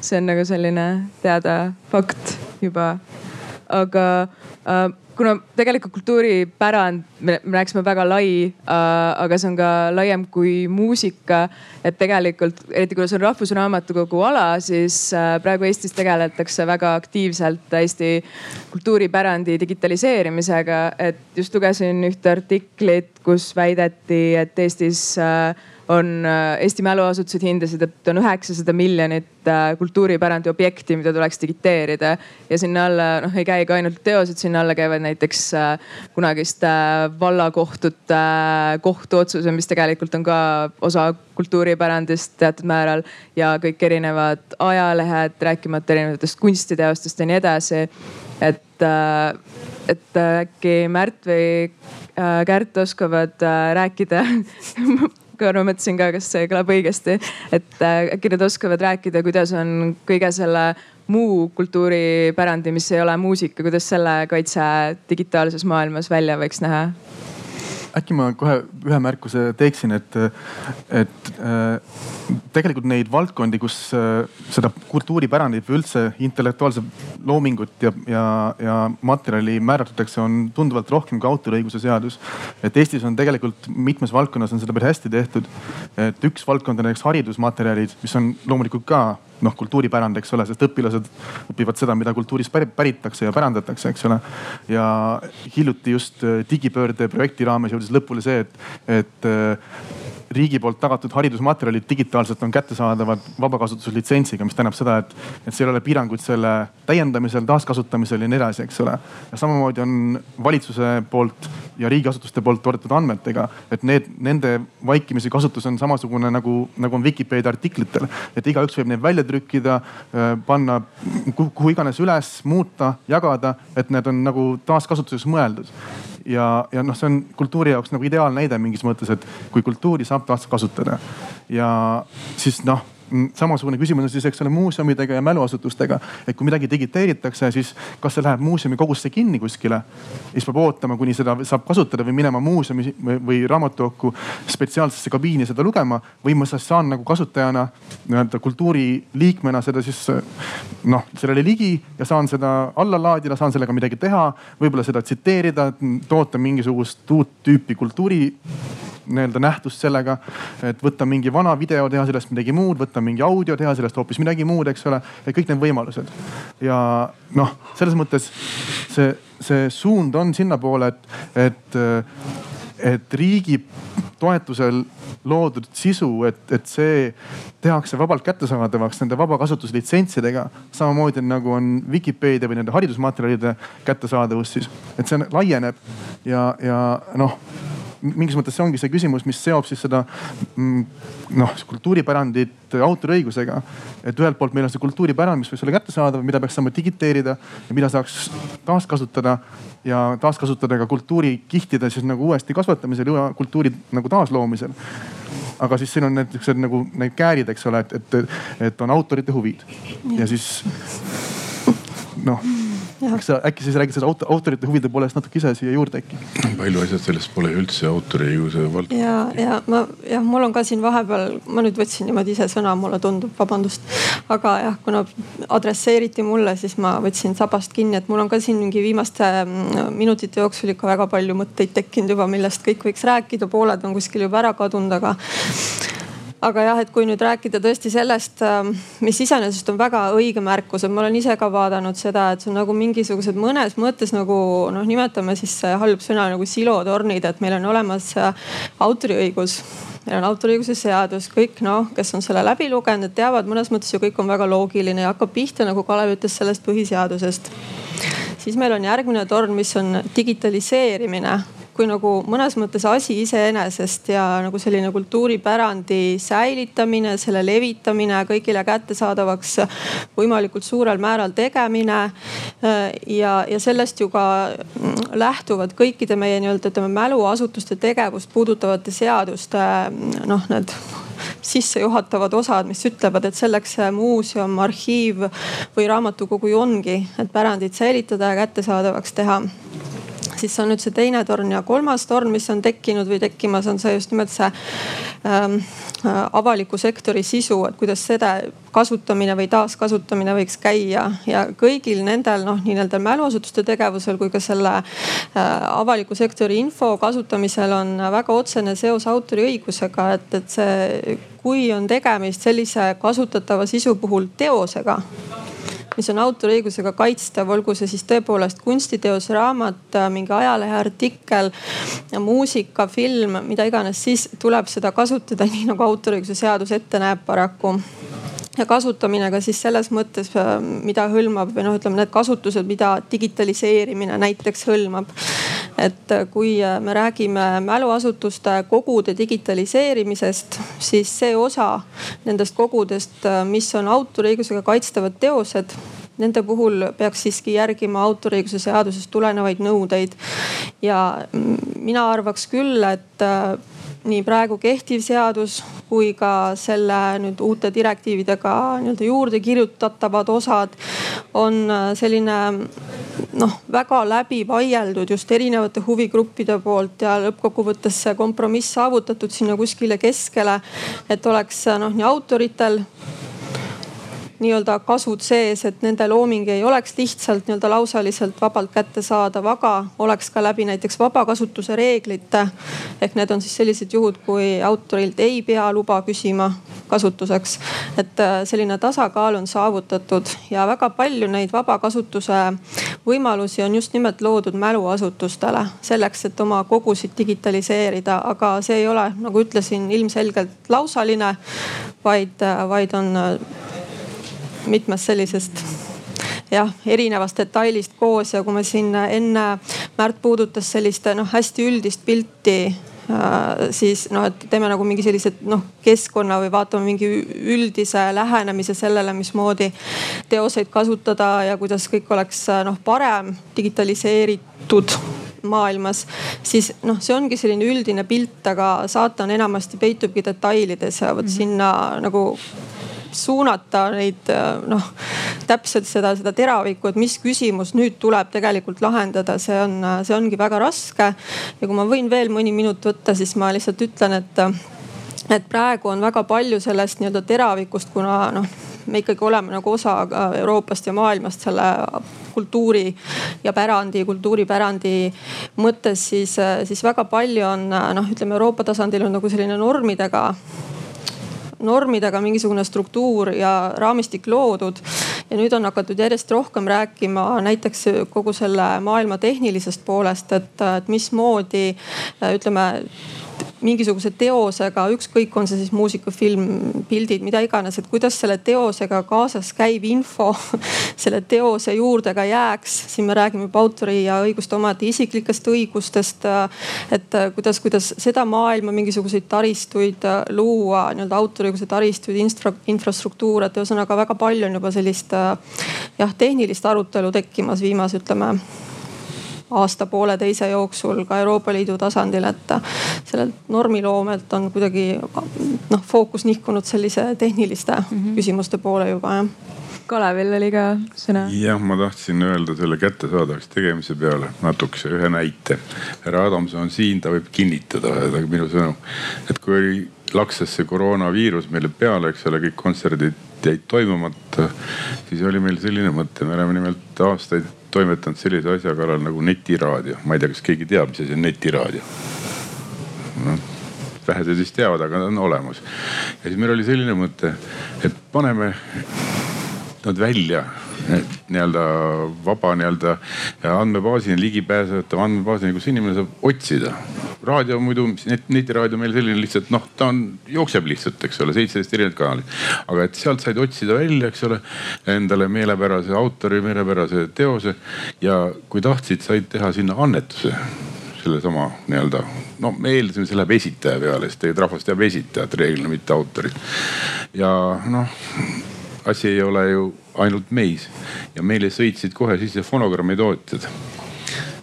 see on nagu selline teada fakt juba. aga äh, kuna tegelikult kultuuripärand, me rääkisime väga lai äh,, aga see on ka laiem kui muusika. et tegelikult, eriti kuna see on Rahvusraamatukogu ala, siis äh, praegu Eestis tegeletakse väga aktiivselt Eesti kultuuripärandi digitaliseerimisega. et just lugesin ühte artiklit, kus väideti, et Eestis äh, on äh, Eesti mäluasutused hindasid, et on üheksasada miljonit äh, kultuuripärandi objekti, mida tuleks digiteerida. ja sinna alla noh ei käi ka ainult teosed, sinna alla käivad näiteks äh, kunagiste vallakohtute kohtuotsused, mis tegelikult on ka osa kultuuripärandist teatud määral. ja kõik erinevad ajalehed, rääkimata erinevatest kunstiteostest ja nii edasi. et, et äkki Märt või Kärt oskavad rääkida [LAUGHS] korra mõtlesin ka, kas see kõlab õigesti, et äh, äkki nad oskavad rääkida, kuidas on kõige selle muu kultuuripärandi, mis ei ole muusika, kuidas selle kaitse digitaalses maailmas välja võiks näha? äkki ma kohe ühe märkuse teeksin, et, et äh, tegelikult neid valdkondi, kus äh, seda kultuuripärandit või üldse intellektuaalset loomingut ja, ja, ja materjali määratletakse, on tunduvalt rohkem kui autoriõiguse seadus. et Eestis on tegelikult mitmes valdkonnas on seda päris hästi tehtud. et üks valdkond on näiteks haridusmaterjalid, mis on loomulikult ka noh kultuuripärand, eks ole, sest õpilased õpivad seda, mida kultuurist päritakse ja pärandatakse, eks ole. ja hiljuti just äh, digipöörde projekti raames jõudis lõpule see, et, et äh, riigi poolt tagatud haridusmaterjalid digitaalselt on kättesaadavad vabakasutuslitsentsiga, mis tähendab seda, et, et seal ei ole piiranguid selle täiendamisel, taaskasutamisel ja nii edasi, eks ole. ja samamoodi on valitsuse poolt ja riigiasutuste poolt toodetud andmetega, et need, nende vaikimisi kasutus on samasugune nagu, nagu on Vikipeedia artiklitel. et igaüks võib neid välja trükkida, äh, panna kuhu, kuhu iganes üles, muuta, jagada, et need on nagu taaskasutuses mõeldud ja, ja noh, see on kultuuri jaoks nagu ideaalnäide mingis mõttes, et kui kultuuri saab taaskasutada ja siis noh samasugune küsimus on siis, eks ole, muuseumidega ja mäluasutustega. et kui midagi digiteeritakse, siis kas see läheb muuseumi kogusse kinni kuskile. siis peab ootama, kuni seda saab kasutada või minema muuseumi või, raamatukokku spetsiaalsesse kabiini seda lugema. või ma saan nagu kasutajana nii-öelda kultuuriliikmena seda siis noh, sellele ligi ja saan seda alla laadida, saan sellega midagi teha. võib-olla seda tsiteerida, toota mingisugust uut tüüpi kultuuri nii-öelda nähtust sellega, et võtta mingi vana video, teha sellest midagi muud, võtta mingi audio, teha sellest hoopis midagi muud, eks ole. et kõik need võimalused ja noh, selles mõttes see, see suund on sinnapoole, et, et, et riigi toetusel loodud sisu, et, et see tehakse vabalt kättesaadavaks nende vabakasutuslitsentsidega. samamoodi nagu on Vikipeedia või nende haridusmaterjalide kättesaadavus siis, et see laieneb ja, ja noh mingis mõttes see ongi see küsimus, mis seob siis seda mm, noh kultuuripärandit autoriõigusega. et ühelt poolt meil on see kultuuripärand, mis võiks olla kättesaadav, mida peaks saama digiteerida ja mida saaks taaskasutada ja taaskasutada ka kultuurikihtide siis nagu uuesti kasvatamisel ja kultuuri nagu taasloomisel aga siis siin on need siuksed nagu need käärid, eks ole, et, et, et on autorite huvid ja siis noh eks sa äkki siis räägid seda autorite huvide poolest natuke ise siia juurde äkki? palju asjad sellest pole üldse autoriõiguse valdkond. ja, ja ma jah, mul on ka siin vahepeal, ma nüüd võtsin niimoodi ise sõna, mulle tundub, vabandust. aga jah, kuna adresseeriti mulle, siis ma võtsin sabast kinni, et mul on ka siin mingi viimaste mm, minutite jooksul ikka väga palju mõtteid tekkinud juba, millest kõik võiks rääkida, pooled on kuskil juba ära kadunud, aga aga jah, et kui nüüd rääkida tõesti sellest, ähm, mis iseenesest on väga õige märkus, et ma olen ise ka vaadanud seda, et see on nagu mingisugused mõnes mõttes nagu noh, nimetame siis halb sõna nagu silotornid, et meil on olemas äh, autoriõigus meil on autoriõiguse seadus, kõik noh, kes on selle läbi lugenud, teavad mõnes mõttes ju kõik on väga loogiline ja hakkab pihta, nagu Kalev ütles, sellest põhiseadusest. siis meil on järgmine torn, mis on digitaliseerimine kui nagu mõnes mõttes asi iseenesest ja nagu selline kultuuripärandi säilitamine, selle levitamine, kõigile kättesaadavaks võimalikult suurel määral tegemine. ja, ja sellest ju ka lähtuvad kõikide meie nii-öelda ütleme mäluasutuste tegevust puudutavate seaduste noh, need sissejuhatavad osad, mis ütlevad, et selleks muuseum, arhiiv või raamatukogu ju ongi, et pärandit säilitada ja kättesaadavaks teha siis on nüüd see teine torn ja kolmas torn, mis on tekkinud või tekkimas, on see just nimelt see ähm, äh, avaliku sektori sisu, et kuidas seda kasutamine või taaskasutamine võiks käia. Ja kõigil nendel noh, nii nendel mäluasutuste tegevusel kui ka selle äh, avaliku sektori info kasutamisel on väga otsene seos autoriõigusega, et, et see, kui on tegemist sellise kasutatava sisu puhul teosega mis on autoriõigusega kaitstav, olgu see siis tõepoolest kunstiteos, raamat, mingi ajalehe artikkel, muusika, film, mida iganes, siis tuleb seda kasutada [LAUGHS] nii nagu autoriõiguse seadus ette näeb paraku ja kasutamine ka siis selles mõttes, mida hõlmab või noh, ütleme need kasutused, mida digitaliseerimine näiteks hõlmab et kui me räägime mäluasutuste kogude digitaliseerimisest, siis see osa nendest kogudest, mis on autoriõigusega kaitstavad teosed nende puhul peaks siiski järgima autoriõiguse seadusest tulenevaid nõudeid. ja mina arvaks küll, et nii praegu kehtiv seadus kui ka selle nüüd uute direktiividega nii-öelda juurde kirjutatavad osad on äh, selline noh, väga läbi vaieldud just erinevate huvigruppide poolt ja lõppkokkuvõttes see kompromiss saavutatud sinna kuskile keskele. et oleks äh, noh, nii autoritel nii-öelda kasud sees, et nende looming ei oleks lihtsalt nii-öelda lausaliselt vabalt kättesaadav, aga oleks ka läbi näiteks vabakasutuse reeglite. ehk need on siis sellised juhud, kui autorilt ei pea luba küsima kasutuseks. et äh, selline tasakaal on saavutatud ja väga palju neid vabakasutuse võimalusi on just nimelt loodud mäluasutustele selleks, et oma kogusid digitaliseerida, aga see ei ole, nagu ütlesin, ilmselgelt lausaline, vaid, äh, vaid on äh, mitmest sellisest jah, erinevast detailist koos ja kui me siin enne Märt puudutas sellist noh, hästi üldist pilti äh, siis noh, et teeme nagu mingi sellise noh keskkonna või vaatame mingi üldise lähenemise sellele, mismoodi teoseid kasutada ja kuidas kõik oleks noh parem digitaliseeritud maailmas, siis noh, see ongi selline üldine pilt, aga saatan enamasti peitubki detailides ja vot mm -hmm. sinna nagu suunata neid noh, täpselt seda, seda teravikku, et mis küsimus nüüd tuleb tegelikult lahendada, see on, see ongi väga raske. ja kui ma võin veel mõni minut võtta, siis ma lihtsalt ütlen, et, et praegu on väga palju sellest nii-öelda teravikust, kuna noh me ikkagi oleme nagu osa Euroopast ja maailmast selle kultuuri ja pärandi, kultuuripärandi mõttes, siis, siis väga palju on noh, ütleme Euroopa tasandil on nagu selline normidega normidega mingisugune struktuur ja raamistik loodud. ja nüüd on hakatud järjest rohkem rääkima näiteks kogu selle maailma tehnilisest poolest, et, et mismoodi ütleme mingisuguse teosega, ükskõik, on see siis muusika, film, pildid, mida iganes, et kuidas selle teosega kaasas käiv info [LAUGHS] selle teose juurde ka jääks. siin me räägime juba autori ja õiguste omajate isiklikest õigustest. et kuidas, kuidas seda maailma mingisuguseid taristuid luua, nii-öelda autoriõiguse taristuid, infra, infrastruktuure, et ühesõnaga väga palju on juba sellist jah, tehnilist arutelu tekkimas viimase, ütleme aasta-pooleteise jooksul ka Euroopa Liidu tasandil, et sellelt normiloomelt on kuidagi noh, fookus nihkunud sellise tehniliste mm -hmm. küsimuste poole juba jah Kalevil oli ka sõna. jah, ma tahtsin öelda selle kättesaadavaks tegemise peale natukese ühe näite. härra Adamson on siin, ta võib kinnitada minu sõnu, et kui oli lakses see koroonaviirus meile peale, eks ole, kõik kontserdid jäid toimumata, siis oli meil selline mõte, me oleme nimelt aastaid toimetanud sellise asja kallal nagu netiraadio. ma ei tea, kas keegi teab, mis asi on netiraadio no,? vähesed vist teavad, aga ta on olemas. ja siis meil oli selline mõte, et paneme nad välja nii-öelda vaba nii-öelda andmebaasini, ligipääsetava andmebaasini, kus inimene saab otsida. raadio muidu, netiraadio meil selline lihtsalt noh, ta on, jookseb lihtsalt, eks ole, seitseteist erinevat kanalit. aga et sealt said otsida välja, eks ole, endale meelepärase autori, meelepärase teose ja kui tahtsid, said teha sinna annetuse sellesama nii-öelda, no me eeldasime, see läheb esitaja peale, sest tegelikult rahvas teab esitajat reeglina, mitte autorit. ja noh, asi ei ole ju ainult meis ja meile sõitsid kohe sisse fonogrammi tootjad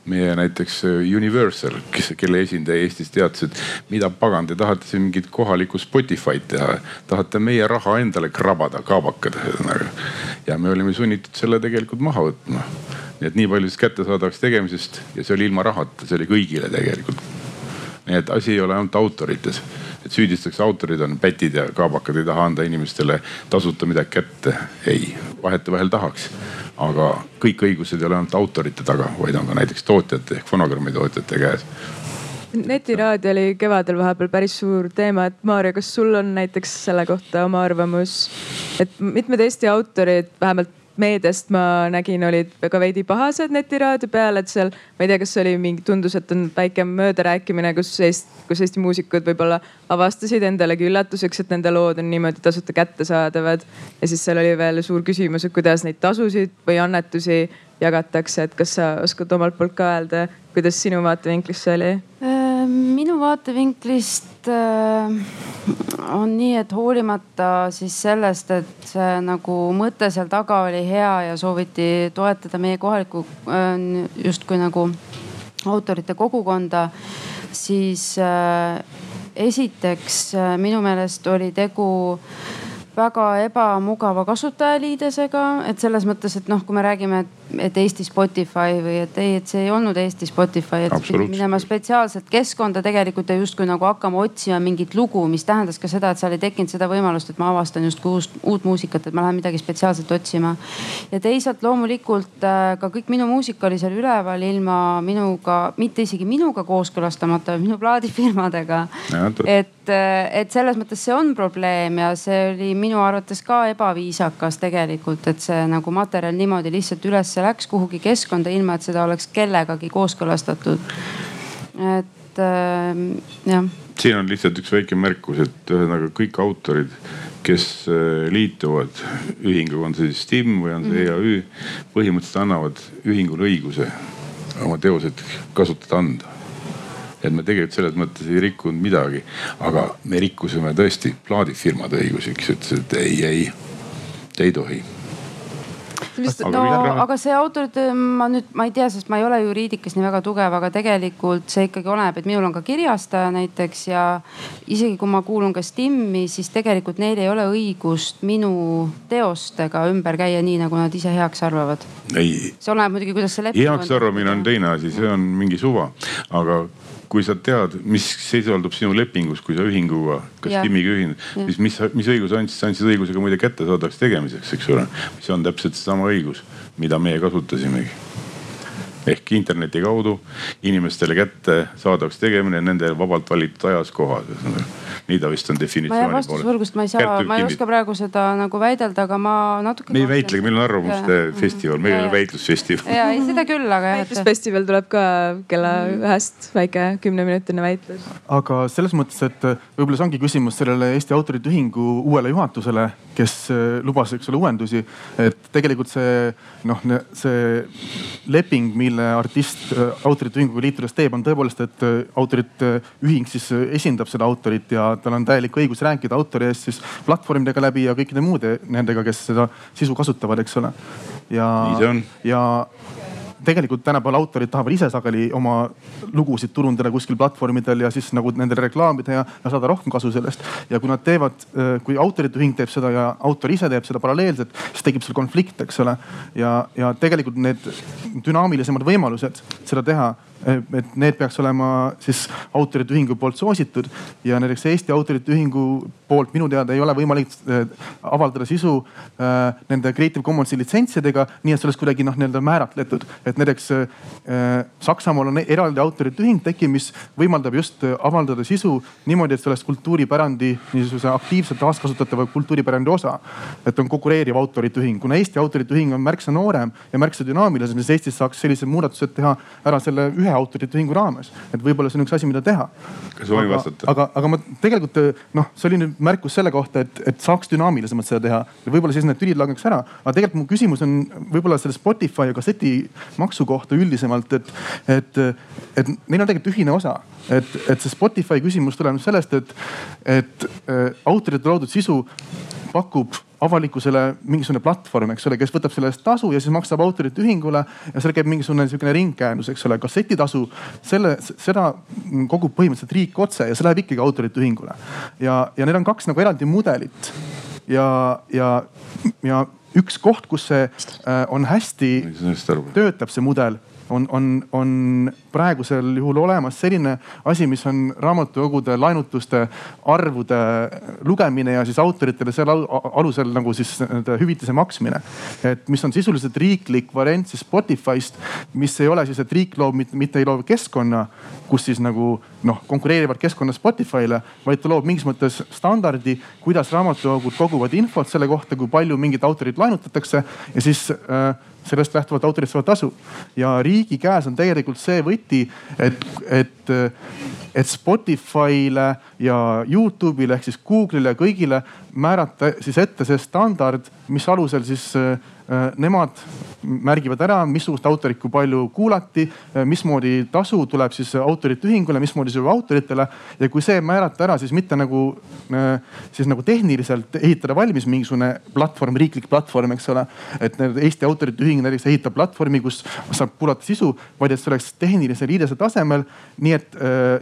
meie näiteks äh, Universal, kes, kelle esindaja Eestis teatas, et mida pagan, te tahate siin mingit kohalikku Spotify'd teha, tahate meie raha endale krabada, kaabakad ühesõnaga. ja me olime sunnitud selle tegelikult maha võtma. nii et nii palju siis kättesaadavaks tegemisest ja see oli ilma rahata, see oli kõigile tegelikult. nii et asi ei ole ainult autorites et süüdistatakse autorid on pätid ja kaabakad, ei taha anda inimestele tasuta midagi kätte. ei, vahetevahel tahaks, aga kõik õigused ei ole ainult autorite taga, vaid on ka näiteks tootjate ehk fonogrammi tootjate käes netiraadio oli kevadel vahepeal päris suur teema, et Maarja, kas sul on näiteks selle kohta oma arvamus? et mitmed Eesti autorid, vähemalt meediast ma nägin, olid väga veidi pahased netiraadio peal, et seal, ma ei tea, kas oli mingi, tundus, et on väike möödarääkimine, kus Eesti, kus Eesti muusikud võib-olla avastasid endalegi üllatuseks, et nende lood on niimoodi tasuta kättesaadavad. ja siis seal oli veel suur küsimus, et kuidas neid tasusid või annetusi jagatakse, et kas sa oskad omalt poolt ka öelda, kuidas sinu vaatevinklist see oli? Äh, minu vaatevinklist äh, on nii, et hoolimata siis sellest, et see nagu mõte seal taga oli hea ja sooviti toetada meie kohalikku äh, justkui nagu autorite kogukonda, siis esiteks minu meelest oli tegu väga ebamugava kasutajaliidesega, et selles mõttes, et noh, kui me räägime, et et Eesti Spotify või et ei, et see ei olnud Eesti Spotify, et pidi minema spetsiaalselt keskkonda tegelikult ja justkui nagu hakkama otsima mingit lugu, mis tähendas ka seda, et seal ei tekkinud seda võimalust, et ma avastan justkui uus, uut muusikat, et ma lähen midagi spetsiaalselt otsima. ja teisalt loomulikult äh, ka kõik minu muusika oli seal üleval ilma minuga, mitte isegi minuga kooskõlastamata, minu plaadifirmadega. et, äh, et selles mõttes see on probleem ja see oli minu arvates ka ebaviisakas tegelikult, et see nagu materjal niimoodi lihtsalt üles see läks kuhugi keskkonda, ilma et seda oleks kellegagi kooskõlastatud. et äh, jah. siin on lihtsalt üks väike märkus, et ühesõnaga kõik autorid, kes äh, liituvad ühinguga, on see siis STIM või on see mm -hmm. EAÜ, põhimõtteliselt annavad ühingule õiguse oma teosed kasutada anda et me tegelikult selles mõttes ei rikkunud midagi, aga me rikkusime tõesti plaadifirmade õigusi, kes ütlesid, et ei, ei, ei tohi no aga see autorite, ma nüüd, ma ei tea, sest ma ei ole juriidikas nii väga tugev, aga tegelikult see ikkagi oleneb, et minul on ka kirjastaja näiteks ja isegi kui ma kuulun ka STIM-i, siis tegelikult neil ei ole õigust minu teostega ümber käia nii, nagu nad ise heaks arvavad. see oleneb muidugi, kuidas see leping on. heaks arvamine on teine asi, see on mingi suva, aga kui sa tead, mis sisaldub sinu lepingus, kui sa ühinguga, kas TIM-iga ühined, siis mis, mis õiguse andsid, sa andsid õiguse ka muide kättesaadavaks tegemiseks, eks ole. mis on täpselt seesama õigus, mida meie kasutasimegi ehk interneti kaudu inimestele kättesaadavaks tegemine nende vabalt valitud ajas, kohas nii ta vist on definitsiooni poolest. ma jään vastusvõrgust, ma ei saa, ma ei oska praegu seda nagu väidelda, aga ma natuke. me ei väitlegi, meil on arvamuste festival, meil ei ole väitlusfestival. ja ei, seda küll, aga jah. väitlusfestival tuleb ka kella ühest väike kümneminutine väitlus. aga selles mõttes, et võib-olla see ongi küsimus sellele Eesti Autorite Ühingu uuele juhatusele, kes äh, lubas, eks ole, uuendusi. et tegelikult see noh, see leping, mille artist äh, Autorite Ühinguga liitudes teeb, on tõepoolest, et äh, autorite ühing siis esindab seda autorit ja tal on täielik õigus rääkida autori eest siis platvormidega läbi ja kõikide muude nendega, kes seda sisu kasutavad, eks ole. ja, ja tegelikult tänapäeval autorid tahavad ise sageli oma lugusid turundada kuskil platvormidel ja siis nagu nendele reklaamida ja, ja saada rohkem kasu sellest. ja kui nad teevad, kui autorite ühing teeb seda ja autor ise teeb seda paralleelselt, siis tekib seal konflikt, eks ole. ja, ja tegelikult need dünaamilisemad võimalused seda teha et need peaks olema siis autorite ühingu poolt soositud ja näiteks Eesti Autorite Ühingu poolt minu teada ei ole võimalik äh, avaldada sisu äh, nende Creative Commonsi litsentsidega, nii et see oleks kuidagi noh, nii-öelda määratletud. et näiteks Saksamaal on eraldi autorite ühing tekkinud, mis võimaldab just avaldada sisu niimoodi, et see oleks kultuuripärandi niisuguse aktiivselt taaskasutatava kultuuripärandi osa. et on konkureeriv autorite ühing, kuna Eesti Autorite Ühing on märksa noorem ja märksa dünaamilisem, siis Eestis saaks sellised muudatused teha ära selle ühe autorite ühingu raames. et võib-olla see on üks asi, mida teha. kas võin vastata? aga, aga ma tegelikult noh, see oli nüüd märkus selle kohta, et, et saaks dünaamilisemalt seda teha ja võib-olla siis need tülid langeks ära. aga tegelikult mu küsimus on võib-olla selle Spotify ja kasseti maksu kohta üldisemalt, et, et, et neil on tegelikult ühine osa. et, et see Spotify küsimus tuleneb sellest, et, et äh, autorite loodud sisu pakub avalikkusele mingisugune platvorm, eks ole, kes võtab selle eest tasu ja siis maksab autorite ühingule ja seal käib mingisugune niisugune ringkäendus, eks ole. kassetitasu, selle, seda kogub põhimõtteliselt riik otse ja see läheb ikkagi autorite ühingule. ja, ja need on kaks nagu eraldi mudelit. ja, ja, ja üks koht, kus see äh, on hästi, töötab see mudel on, on, on praegusel juhul olemas selline asi, mis on raamatukogude laenutuste arvude lugemine ja siis autoritele selle alusel nagu siis nende hüvitise maksmine. et mis on sisuliselt riiklik variant siis Spotify'st, mis ei ole siis, et riik loob, mitte ei loo keskkonna, kus siis nagu noh, konkureerivad keskkonna Spotify'le, vaid ta loob mingis mõttes standardi, kuidas raamatukogud koguvad infot selle kohta, kui palju mingit autorit laenutatakse ja siis äh, sellest lähtuvalt autorid saavad tasu. ja riigi käes on tegelikult see võti, et, et, et Spotify'le ja Youtube'ile ehk siis Google'ile ja kõigile määrata siis ette see standard, mis alusel siis nemad märgivad ära, missugust autorit kui palju kuulati, äh, mismoodi tasu tuleb siis autorite ühingule, mismoodi see autoritele. ja kui see määrata ära, siis mitte nagu, äh, siis nagu tehniliselt ehitada valmis mingisugune platvorm, riiklik platvorm, eks ole. et Eesti Autorite Ühing näiteks ehitab platvormi, kus saab kuulata sisu, vaid et see oleks tehnilise liidese tasemel. nii et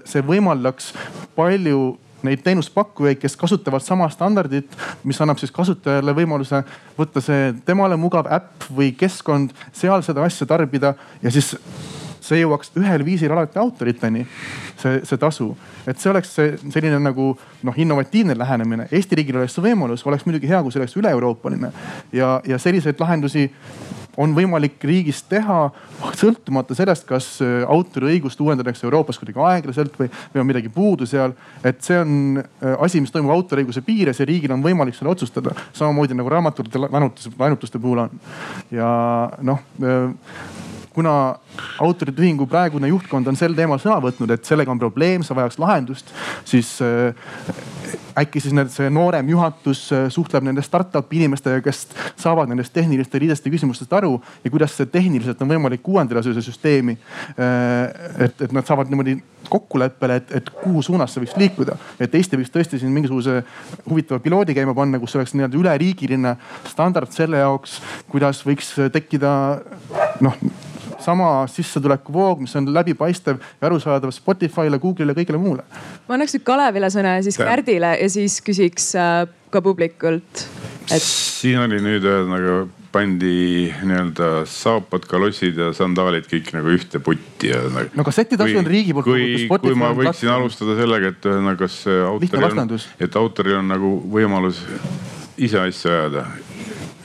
see võimaldaks palju neid teenuspakkujaid, kes kasutavad sama standardit, mis annab siis kasutajale võimaluse võtta see temale mugav äpp või keskkond, seal seda asja tarbida ja siis see jõuaks ühel viisil alati autoriteni, see, see tasu. et see oleks see selline nagu noh, innovatiivne lähenemine. Eesti riigil oleks see võimalus, oleks muidugi hea, kui see oleks üle-euroopaline ja, ja selliseid lahendusi on võimalik riigis teha sõltumata sellest, kas äh, autoriõigust uuendatakse Euroopas kuidagi aeglaselt või, või on midagi puudu seal. et see on äh, asi, mis toimub autoriõiguse piires ja riigil on võimalik seda otsustada. samamoodi nagu raamatute laenutuste, laenutuste puhul on. ja noh äh, kuna autorite ühingu praegune juhtkond on sel teemal sõna võtnud, et sellega on probleem, see vajaks lahendust, siis äkki siis need, see noorem juhatus äh, suhtleb nende startup'i inimestega, kes saavad nendest tehniliste liideste küsimustest aru ja kuidas see tehniliselt on võimalik uuendada seda süsteemi. Äh, et, et nad saavad niimoodi kokkuleppele, et, et kuhu suunas see võiks liikuda. et Eesti võiks tõesti siin mingisuguse huvitava piloodi käima panna, kus oleks nii-öelda üleriigiline standard selle jaoks, kuidas võiks tekkida noh sama sissetulekuvoog, mis on läbipaistev ja arusaadav Spotify'le, Google'ile, kõigile muule. ma annaks nüüd Kalevile sõna ja siis Kärdile ja siis küsiks äh, ka publikult et.... siin oli nüüd ühesõnaga pandi nii-öelda saapad, kalossid ja sandaalid kõik nagu ühte putti ja nagu. no kassetitasu on riigi poolt. kui, kui ma võiksin alustada sellega, et ühesõnaga, kas autoril on, et autoril on nagu võimalus ise asja ajada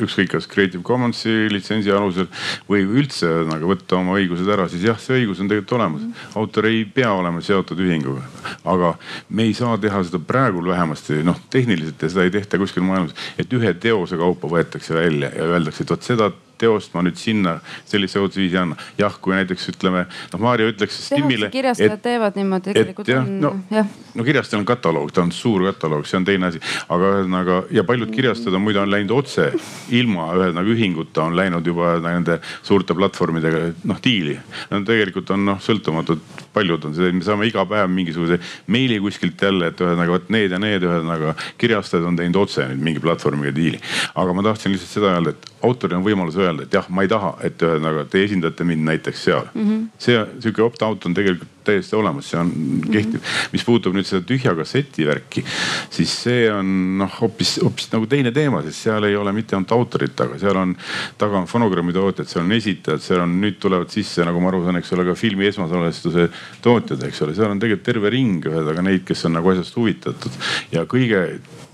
ükskõik kas Creative Commonsi litsentsi alusel või üldse nagu võtta oma õigused ära, siis jah, see õigus on tegelikult olemas. autor ei pea olema seotud ühinguga, aga me ei saa teha seda praegu vähemasti noh, tehniliselt ja seda ei tehta kuskil maailmas, et ühe teose kaupa võetakse välja ja öeldakse, et vot seda teost ma nüüd sinna sellise õudusviisi anna. jah, kui näiteks ütleme, noh Maarja ütleks Stimmile. kirjastajad teevad niimoodi, tegelikult et, on. no, jah. no kirjastajal on kataloog, ta on suur kataloog, see on teine asi, aga ühesõnaga ja paljud kirjastajad on muide on läinud otse ilma ühesõnaga ühinguta on läinud juba nende suurte platvormidega noh diili. Nad tegelikult on noh sõltumatud paljud on me saame iga päev mingisuguse meili kuskilt jälle, et ühesõnaga vot need ja need ühesõnaga kirjastajad on teinud otse nüüd mingi platvormiga diili. aga ma tahtsin lihtsalt seda öelda, et autoril on võimalus öelda, et jah, ma ei taha, et ühesõnaga te esindate mind näiteks seal mm. -hmm. see sihuke opt-out on tegelikult täiesti olemas, see on kehtib mm. -hmm. mis puutub nüüd seda tühja kasseti värki, siis see on noh, hoopis, hoopis nagu teine teema, sest seal ei ole mitte ainult autorit taga, seal on taga on fonogrammi tootjad, seal on esitajad, seal on, nüüd tulevad sisse, nagu ma aru saan, eks ole, ka filmi esmasalvestuse tootjad, eks ole, seal on tegelikult terve ring ühesõnaga neid, kes on nagu asjast huvitatud ja kõige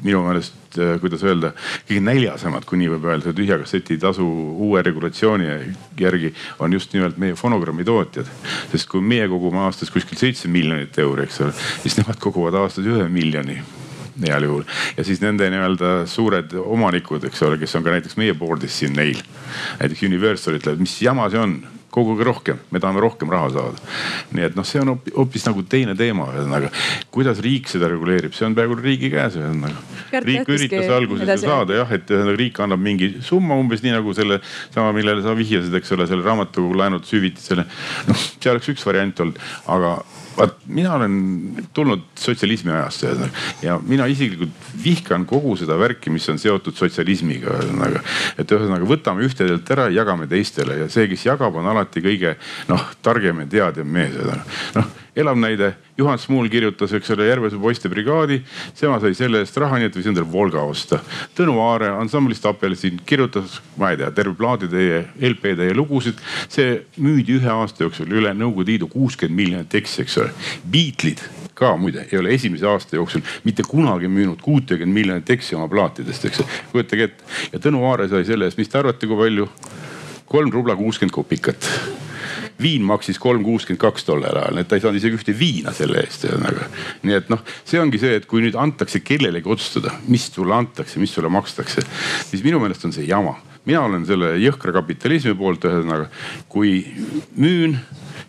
minu meelest, äh, kuidas öelda, kõige näljasemad, kui nii võib öelda, tühja kasseti tasu uue regulatsiooni järgi on just nimelt meie fonogrammi tootjad. sest kui meie kogume aastas kuskil seitse miljonit euri, eks ole, siis nemad koguvad aastas ühe miljoni heal juhul. ja siis nende nii-öelda suured omanikud, eks ole, kes on ka näiteks meie board'is siin neil. näiteks Universal ütleb, mis jama see on koguge rohkem, me tahame rohkem raha saada. nii et noh, see on hoopis nagu teine teema, ühesõnaga kuidas riik seda reguleerib, see on praegu riigi käes ühesõnaga. riik üritas alguses ju saada jah, et ühesõnaga riik annab mingi summa umbes nii nagu selle sama, millele sa vihjasid, eks ole, selle raamatukogu laenutushüvitisele. noh, see oleks üks variant olnud, aga vaat mina olen tulnud sotsialismi ajast ja mina isiklikult vihkan kogu seda värki, mis on seotud sotsialismiga ühesõnaga. et ühesõnaga võtame ühtedelt ära, jagame teistele ja see, kes jagab, on alati kõige noh targem ja teadjam mees. noh elav näide, Juhan Smuul kirjutas, eks ole, Järvesuu poiste brigaadi. tema sai selle eest raha, nii et võis endale Volga osta. Tõnu Aare ansamblist Apelsin kirjutas, ma ei tea, terve plaaditäie, LP-täie lugusid. see müüdi ühe aasta jooksul üle Nõukogude Liidu kuuskümmend miljonit eksi, eks ole. Beatlesid ka muide ei ole esimese aasta jooksul mitte kunagi müünud kuutekümmet miljonit eksi oma plaatidest, eks kujutage ette. ja Tõnu Aare sai selle eest, mis te arvate, kui palju? kolm rubla kuuskümmend kopikat viin maksis kolm kuuskümmend kaks tollel ajal, et ta ei saanud isegi ühte viina selle eest ühesõnaga. nii et noh, see ongi see, et kui nüüd antakse kellelegi otsustada, mis sulle antakse, mis sulle makstakse, siis minu meelest on see jama mina olen selle jõhkra kapitalismi poolt, ühesõnaga kui müün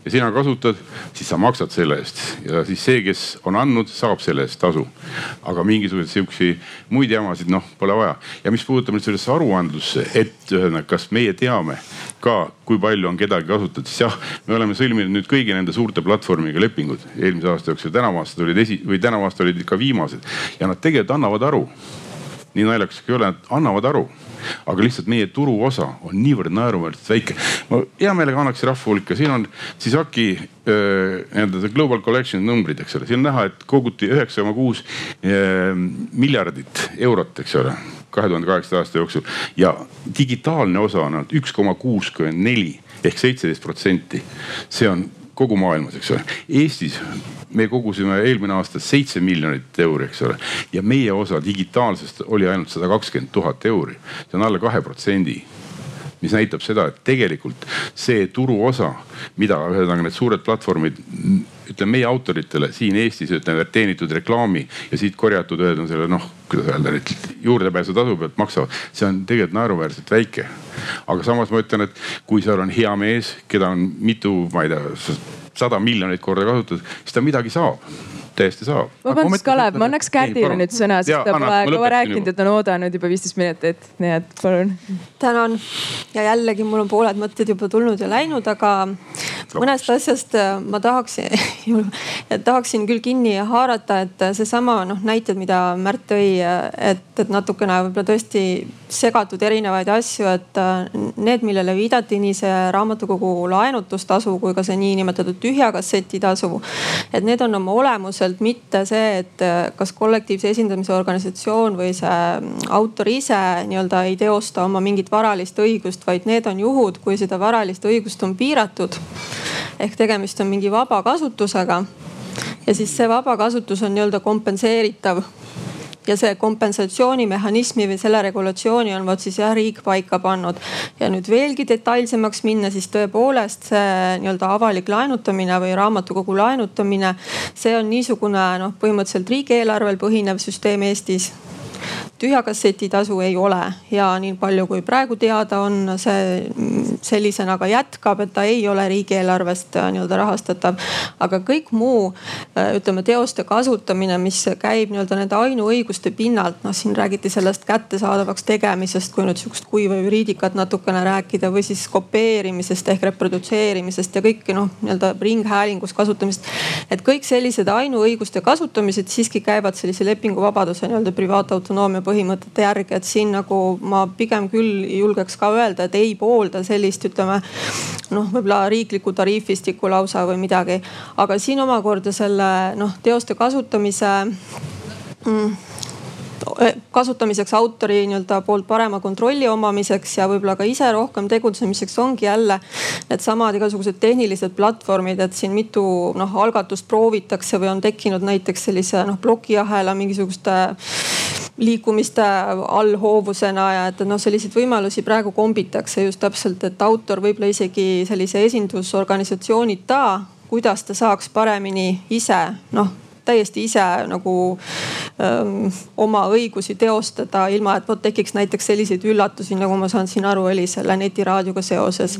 ja sina kasutad, siis sa maksad selle eest. Ja siis see, kes on andnud, saab selle eest tasu. aga mingisuguseid sihukesi muid jamasid, noh, pole vaja. ja mis puudutab nüüd sellesse aruandlusse, et ühesõnaga, kas meie teame ka, kui palju on kedagi kasutatud, siis jah, me oleme sõlminud nüüd kõigi nende suurte platvormiga lepingud. Eelmise aasta jooksul, tänavu aasta olid esi- või tänavu aasta olid ikka viimased. Ja nad tegelikult annavad aru. Nii naljakas kui ei ole, nad annavad aru aga lihtsalt meie turuosa on niivõrd naeruväärselt väike. ma hea meelega annaks rahva hulka, siin on siis AKI nii-öelda see Global Collection numbrid, eks ole, siin on näha, et koguti üheksa koma kuus miljardit eurot, eks ole kahe tuhande kaheksanda aasta jooksul ja digitaalne osa on ainult üks koma kuuskümmend neli ehk seitseteist protsenti. see on kogu maailmas, eks ole. Eestis me kogusime eelmine aasta seitse miljonit euri, eks ole. ja meie osa digitaalsest oli ainult sada kakskümmend tuhat euri. see on alla kahe protsendi mis näitab seda, et tegelikult see turuosa, mida ühesõnaga need suured platvormid ütleme meie autoritele siin Eestis ütleme teenitud reklaami ja siit korjatud ühesõnaga selle noh, kuidas öelda nüüd juurdepääsutasu pealt maksavad, see on tegelikult naeruväärselt väike. aga samas ma ütlen, et kui seal on hea mees, keda on mitu, ma ei tea, sada miljonit korda kasutatud, siis ta midagi saab täiesti saab. vabandust, Kalev, ma annaks Kärdile nüüd sõna, sest ta pole kaua rääkinud ja ta on oodanud juba viisteist minutit, nii et palun. tänan ja jällegi mul on pooled mõtted juba tulnud ja läinud, aga mõnest asjast äh, ma tahaksin [LAUGHS] tahaksin küll kinni haarata, et seesama noh, näited, mida Märt tõi, et, et natukene võib-olla tõesti segatud erinevaid asju, et äh, need, millele viidati, nii see raamatukogu laenutustasu kui ka see niinimetatud tühja kasseti tasu. et need on oma olemuselt mitte see, et äh, kas kollektiivse esindamise organisatsioon või see mm, autor ise nii-öelda ei teosta oma mingit varalist õigust, vaid need on juhud, kui seda varalist õigust on piiratud. ehk tegemist on mingi vaba kasutusega. ja siis see vaba kasutus on nii-öelda kompenseeritav ja see kompensatsioonimehhanismi või selle regulatsiooni on vot siis jah riik paika pannud. ja nüüd veelgi detailsemaks minna, siis tõepoolest see nii-öelda avalik laenutamine või raamatukogu laenutamine, see on niisugune noh, põhimõtteliselt riigieelarvel põhinev süsteem Eestis tühja kasseti tasu ei ole ja nii palju, kui praegu teada on, see sellisena ka jätkab, et ta ei ole riigieelarvest nii-öelda rahastatav. aga kõik muu ütleme teoste kasutamine, mis käib nii-öelda nende ainuõiguste pinnalt, noh siin räägiti sellest kättesaadavaks tegemisest, kui nüüd sihukest kuiva juriidikat natukene rääkida või siis kopeerimisest ehk reprodutseerimisest ja kõike noh, nii-öelda ringhäälingus kasutamist. et kõik sellised ainuõiguste kasutamised siiski käivad sellise lepinguvabaduse nii-öelda privaatautonoomia põhimõtete järgi, et siin nagu ma pigem küll julgeks ka öelda, et ei poolda sellist, ütleme noh, võib-olla riiklikku tariifistikku lausa või midagi. aga siin omakorda selle noh, teoste kasutamise mm, kasutamiseks autori nii-öelda poolt parema kontrolli omamiseks ja võib-olla ka ise rohkem tegutsemiseks ongi jälle needsamad igasugused tehnilised platvormid, et siin mitu noh algatust proovitakse või on tekkinud näiteks sellise noh plokiahela mingisuguste liikumiste allhoovusena ja et noh, selliseid võimalusi praegu kombitakse just täpselt, et autor võib-olla isegi sellise esindusorganisatsioonita, kuidas ta saaks paremini ise noh täiesti ise nagu öö, oma õigusi teostada, ilma et vot tekiks näiteks selliseid üllatusi, nagu ma saan siin aru, oli selle netiraadioga seoses.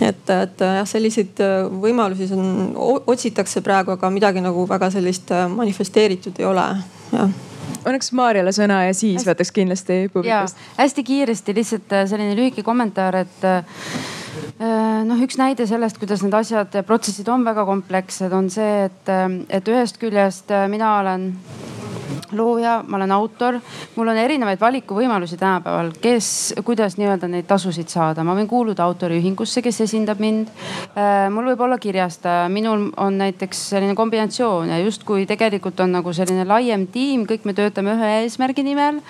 et, et jah, selliseid võimalusi on, otsitakse praegu, aga midagi nagu väga sellist manifesteeritud ei ole, jah annaks Maarjale sõna ja siis hästi, võtaks kindlasti publikust. hästi kiiresti lihtsalt selline lühike kommentaar, et Äh, noh, üks näide sellest, kuidas need asjad, protsessid on väga komplekssed, on see, et, et ühest küljest äh, mina olen looja, ma olen autor, mul on erinevaid valikuvõimalusi tänapäeval, kes, kuidas nii-öelda neid tasusid saada. ma võin kuuluda autoriühingusse, kes esindab mind. Äh, mul võib olla kirjastaja, minul on näiteks selline kombinatsioon ja justkui tegelikult on nagu selline laiem tiim, kõik me töötame ühe eesmärgi nimel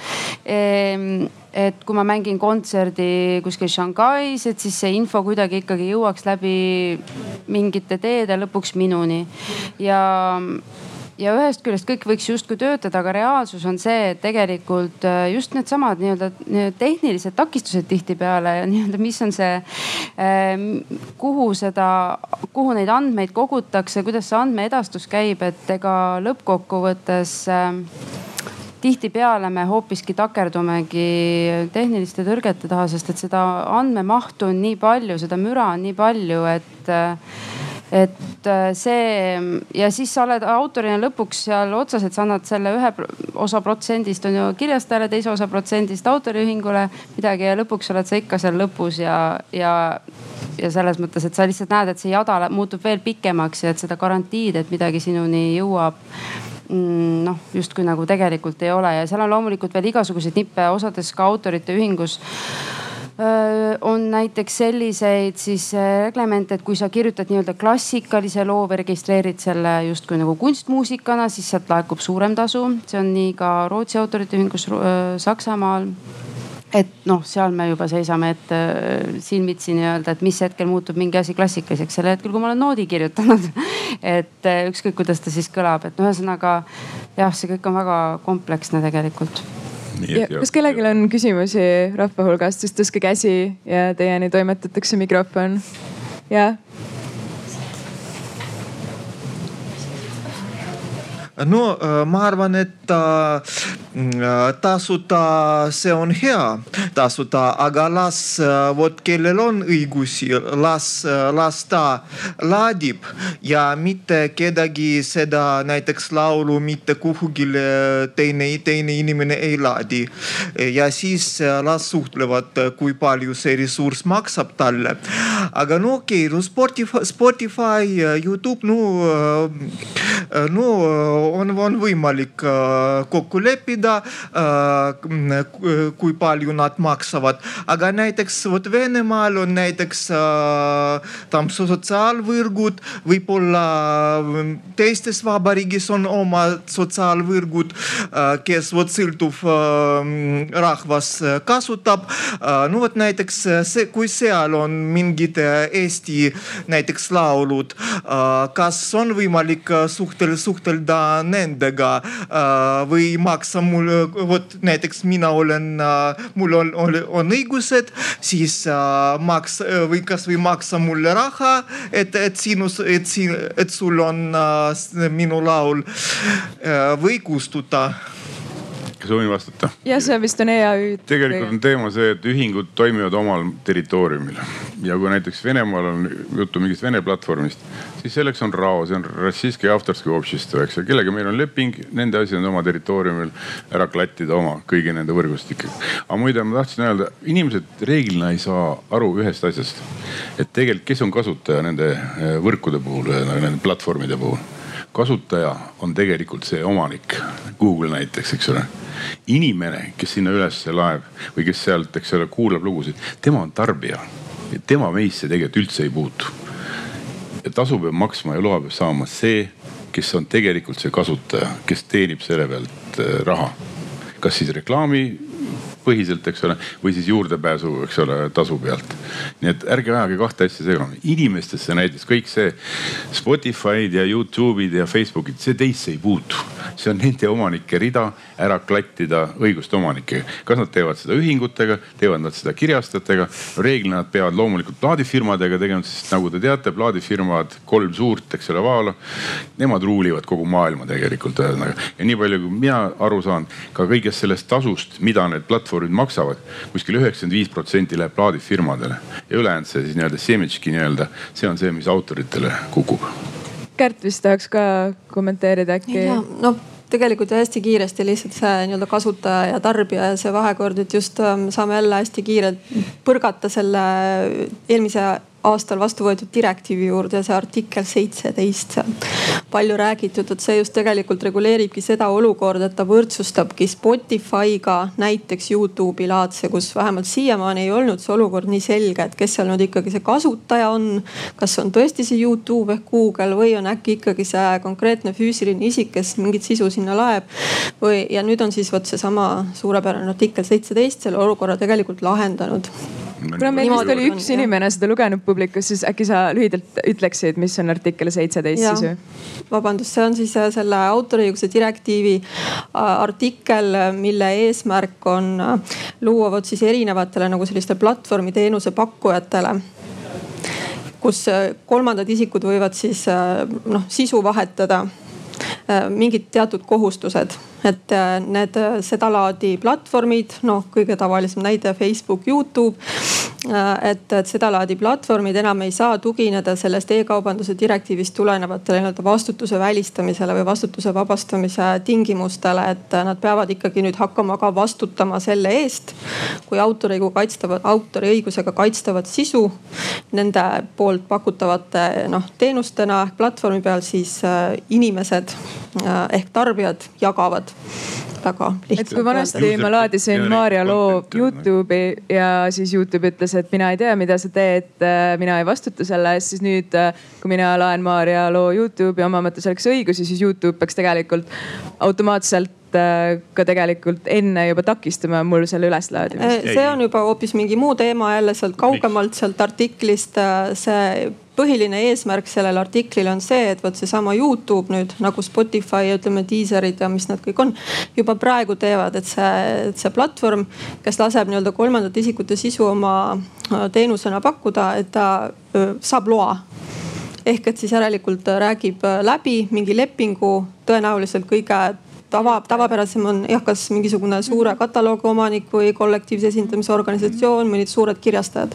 ehm, et kui ma mängin kontserdi kuskil Shanghais, et siis see info kuidagi ikkagi jõuaks läbi mingite teede lõpuks minuni. ja, ja ühest küljest kõik võiks justkui töötada, aga reaalsus on see, et tegelikult äh, just needsamad nii-öelda tehnilised takistused tihtipeale ja nii-öelda, mis on see, äh, kuhu seda, kuhu neid andmeid kogutakse, kuidas see andmeedastus käib, et ega lõppkokkuvõttes äh, tihtipeale me hoopiski takerdumegi tehniliste tõrgete taha, sest et seda andmemahtu on nii palju, seda müra on nii palju, et et see ja siis sa oled autorina lõpuks seal otsas, et sa annad selle ühe osa protsendist on ju kirjastajale, teise osa protsendist autoriühingule midagi ja lõpuks oled sa ikka seal lõpus ja, ja ja selles mõttes, et sa lihtsalt näed, et see jada muutub veel pikemaks ja et seda garantiid, et midagi sinuni jõuab Mm, noh, justkui nagu tegelikult ei ole. Ja seal on loomulikult veel igasuguseid nippe, osades ka autorite ühingus on näiteks selliseid siis reglemente, et kui sa kirjutad nii-öelda klassikalise loo või registreerid selle justkui nagu kunstmuusikana, siis sealt laekub suurem tasu. see on nii ka Rootsi autorite ühingus Saksamaal et noh, seal me juba seisame ette äh, silmitsi nii-öelda, et mis hetkel muutub mingi asi klassikaliseks, sel hetkel, kui ma olen noodi kirjutanud [LAUGHS] et äh, ükskõik, kuidas ta siis kõlab, et ühesõnaga jah, see kõik on väga kompleksne tegelikult. Ja, kas kellelgi on küsimusi rahva hulgast, siis tõstke käsi ja teieni toimetatakse mikrofon. jah no ma arvan, et tasuta see on hea, tasuta, aga las vot kellel on õigusi, las, las ta laadib ja mitte kedagi seda näiteks laulu mitte kuhugile teine, teine inimene ei laadi. ja siis las suhtlevad, kui palju see ressurss maksab talle. aga no okei okay,, no Spotify, Spotify, Youtube, no, no on, on võimalik äh, kokku leppida, äh, kui palju nad maksavad. aga näiteks vot Venemaal on näiteks tam sotsiaalvõrgud, võib-olla teistes vabariigis on oma sotsiaalvõrgud, kes vot sõltuv rahvas kasutab. no vot näiteks see, kui seal on mingid Eesti näiteks laulud, kas on võimalik suhtel, suhtelda nendega või maksa mul, vot näiteks mina olen, mul on, on, on õigused, siis maks või kasvõi maksa mulle raha, et, et sinu, et siin, et sul on minu laul või kustuta kas ma võin vastata? jah, see vist on EAÜ. tegelikult on teema see, et ühingud toimivad omal territooriumil ja kui näiteks Venemaal on juttu mingist Vene platvormist, siis selleks on RAO, see on Rossijski Avtorski Общество, eks ju, kellega meil on leping, nende asi on oma territooriumil ära klattida oma kõigi nende võrgustikega. aga muide, ma tahtsin öelda, inimesed reeglina ei saa aru ühest asjast, et tegelikult, kes on kasutaja nende eh, võrkude puhul, nende platvormide puhul kasutaja on tegelikult see omanik, Google näiteks, eks ole. inimene, kes sinna üles laeb või kes sealt, eks ole, kuulab lugusid, tema on tarbija. tema meisse tegelikult üldse ei puutu. ja tasu peab maksma ja loa peab saama see, kes on tegelikult see kasutaja, kes teenib selle pealt äh, raha. kas siis reklaami põhiselt, eks ole, või siis juurdepääsu, eks ole, tasu pealt. nii et ärge ajage kahte asja segamini. inimestesse näiteks kõik see Spotify'd ja Youtube'id ja Facebook'id, see teisse ei puutu. see on nende omanike rida ära klattida õiguste omanikega. kas nad teevad seda ühingutega, teevad nad seda kirjastajatega reeglina nad peavad loomulikult plaadifirmadega tegema, sest nagu te teate, plaadifirmad, kolm suurt, eks ole, vaala. Nemad ruulivad kogu maailma tegelikult ühesõnaga ja nii palju, kui mina aru saan, ka kõigest sellest tasust, mida need platvormid platvormid maksavad kuskil üheksakümmend viis protsenti läheb plaadifirmadele ja ülejäänud see siis nii-öelda semitški nii-öelda, see on see, mis autoritele kukub. Kärt vist tahaks ka kommenteerida äkki? noh tegelikult hästi kiiresti lihtsalt see nii-öelda kasutaja ja tarbija ja see vahekord, et just ähm, saame jälle hästi kiirelt põrgata selle eelmise aastal vastu võetud direktiivi juurde see artikkel seitseteist seal. palju räägitud, et see just tegelikult reguleeribki seda olukorda, et ta võrdsustabki Spotify'ga näiteks Youtube'i laadse, kus vähemalt siiamaani ei olnud see olukord nii selge, et kes seal nüüd ikkagi see kasutaja on. kas on tõesti see Youtube ehk Google või on äkki ikkagi see konkreetne füüsiline isik, kes mingit sisu sinna laeb. või, ja nüüd on siis vot seesama suurepärane artikkel seitseteist selle olukorra tegelikult lahendanud kuna meil vist oli üks on, inimene seda lugenud publikus, siis äkki sa lühidalt ütleksid, mis on artikkel seitseteist siis või? vabandust, see on siis äh, selle autoriõiguse direktiivi äh, artikkel, mille eesmärk on äh, luua vot siis erinevatele nagu sellistele platvormiteenuse pakkujatele kus kolmandad isikud võivad siis noh sisu vahetada mingid teatud kohustused et äh, need äh, sedalaadi platvormid, noh kõige tavalisem näide Facebook, Youtube. Äh, et, et sedalaadi platvormid enam ei saa tugineda sellest e-kaubanduse direktiivist tulenevatele nii-öelda vastutuse välistamisele või vastutuse vabastamise tingimustele, et nad peavad ikkagi nüüd hakkama ka vastutama selle eest, kui autoriõigu kaitstavat, autoriõigusega kaitstavat sisu nende poolt pakutavate noh teenustena ehk platvormi peal siis inimesed ehk tarbijad jagavad väga lihtne. et kui vanasti ma laadisin Maarja loo Youtube'i ja siis Youtube ütles, et mina ei tea, mida sa teed, äh, mina ei vastuta selle eest, siis nüüd äh, kui mina laen Maarja loo Youtube'i omamata selleks õigusi, siis Youtube peaks tegelikult automaatselt äh, ka tegelikult enne juba takistama mul selle üleslaadimist. see on juba hoopis mingi muu teema jälle sealt kaugemalt sealt artiklist. see põhiline eesmärk sellel artiklil on see, et vot seesama Youtube nüüd nagu Spotify ja ütleme diiserid ja mis nad kõik on, juba praegu teevad, et see, et see platvorm, kes laseb nii-öelda kolmandate isikute sisu oma äh, teenusena pakkuda, et ta saab loa ehk et siis järelikult räägib äh, läbi mingi lepingu tõenäoliselt kõige tava, tavapärasem on jah, kas mingisugune suure mhm. kataloogi omanik või kollektiivse esindamise organisatsioon, mõned suured kirjastajad.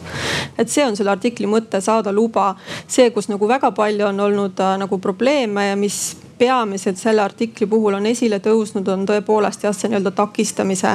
et see on selle artikli mõte, saada luba. see, kus nagu väga palju on olnud äh, nagu probleeme ja mis peamiselt selle artikli puhul on esile tõusnud, on tõepoolest jah, see nii-öelda takistamise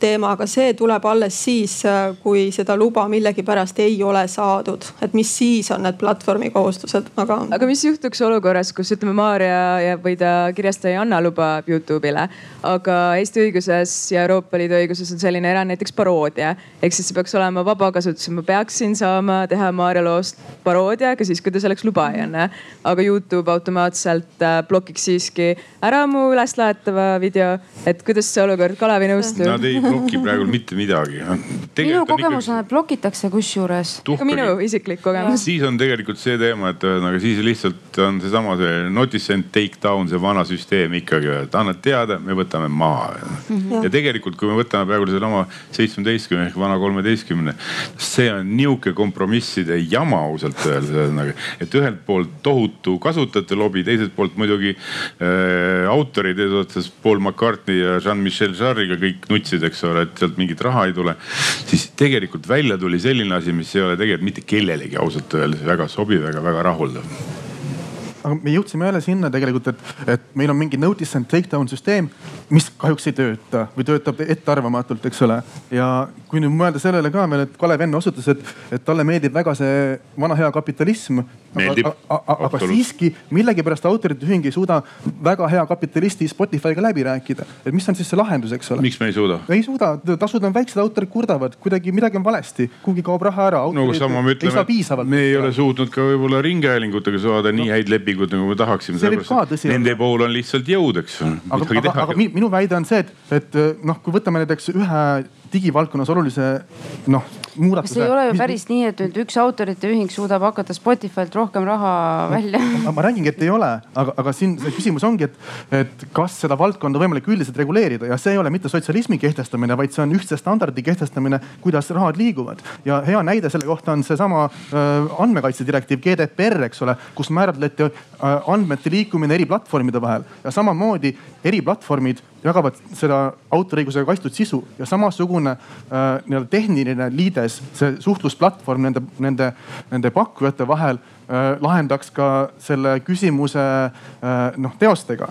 teema, aga see tuleb alles siis, kui seda luba millegipärast ei ole saadud. et mis siis on need platvormi kohustused, aga. aga mis juhtuks olukorras, kus ütleme, Maarja ja, või ta kirjastaja ei anna luba Youtube'ile, aga Eesti õiguses ja Euroopa Liidu õiguses on selline erand näiteks paroodia. ehk siis see peaks olema vabakasutus, ma peaksin saama teha Maarja loost paroodia ka siis, kui ta selleks luba ei anna. aga Youtube automaatselt äh, blokiks siiski ära mu üleslaetava video. et kuidas see olukord, Kalevi nõustub? Nad ei bloki praegu mitte midagi. minu kogemus on, et blokitakse kusjuures. ka minu isiklik kogemus. siis on tegelikult see teema, et ühesõnaga siis lihtsalt on seesama see notice and take down, see vana süsteem ikkagi, et annad teada, me võtame maha mm. -hmm. ja tegelikult, kui me võtame praegu selle oma seitsmeteistkümne ehk vana kolmeteistkümne, see on nihuke kompromisside jama ausalt öeldes, ühesõnaga. et ühelt poolt tohutu kasutajate lobi, teiselt poolt muidugi äh, autorid eesotsas Paul McCartney ja Jean-Michel Jarre'iga kõik nutsid, eks ole, et sealt mingit raha ei tule. siis tegelikult välja tuli selline asi, mis ei ole tegelikult mitte kellelegi ausalt öeldes väga sobiv ega väga rahuldav aga me jõudsime jälle sinna tegelikult, et, et meil on mingi notice and take down süsteem, mis kahjuks ei tööta või töötab ettearvamatult, eks ole. ja kui nüüd mõelda sellele ka veel, et Kalev enne osutas, et, et talle meeldib väga see vana hea kapitalism. aga, aga, aga siiski millegipärast autorite ühing ei suuda väga hea kapitalisti Spotify'ga läbi rääkida. et mis on siis see lahendus, eks ole? miks me ei suuda? ei suuda, tasud on väiksed, autorid kurdavad, kuidagi midagi on valesti, kuhugi kaob raha ära. no aga sama me ütleme, me ei ole suutnud ka võib-olla ringhäälingutega saada no. nii häid lepinguid, nagu me tahaksime. Nende pool on lihtsalt jõud, eks. aga, aga, aga minu väide on see, et, et noh, kui võtame näiteks ühe digivaldkonnas olulise noh muudatuse. see ei ole ju päris mis... nii, et nüüd üks autorite ühing suudab hakata Spotify'lt rohkem raha välja ma, ma räägingi, et ei ole, aga, aga siin see küsimus ongi, et, et kas seda valdkonda võimalik üldiselt reguleerida ja see ei ole mitte sotsialismi kehtestamine, vaid see on ühtse standardi kehtestamine, kuidas rahad liiguvad. ja hea näide selle kohta on seesama äh, andmekaitse direktiiv GDPR, eks ole, kus määratleti äh, andmete liikumine eri platvormide vahel ja samamoodi eri platvormid jagavad seda autoriõigusega kaitstud sisu ja samasugune äh, nii-öelda tehniline liides, see suhtlusplatvorm nende, nende, nende pakkujate vahel äh, lahendaks ka selle küsimuse äh, noh teostega.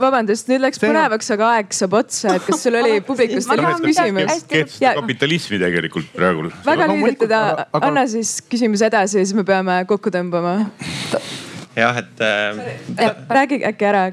vabandust, nüüd läks see... põnevaks, aga aeg saab otsa, et kas sul oli publikust küsimus? kehtestada kapitalismi tegelikult praegu. väga lühidalt, aga anna siis küsimus edasi, siis me peame kokku tõmbama jah, et äh,. räägi äkki ära.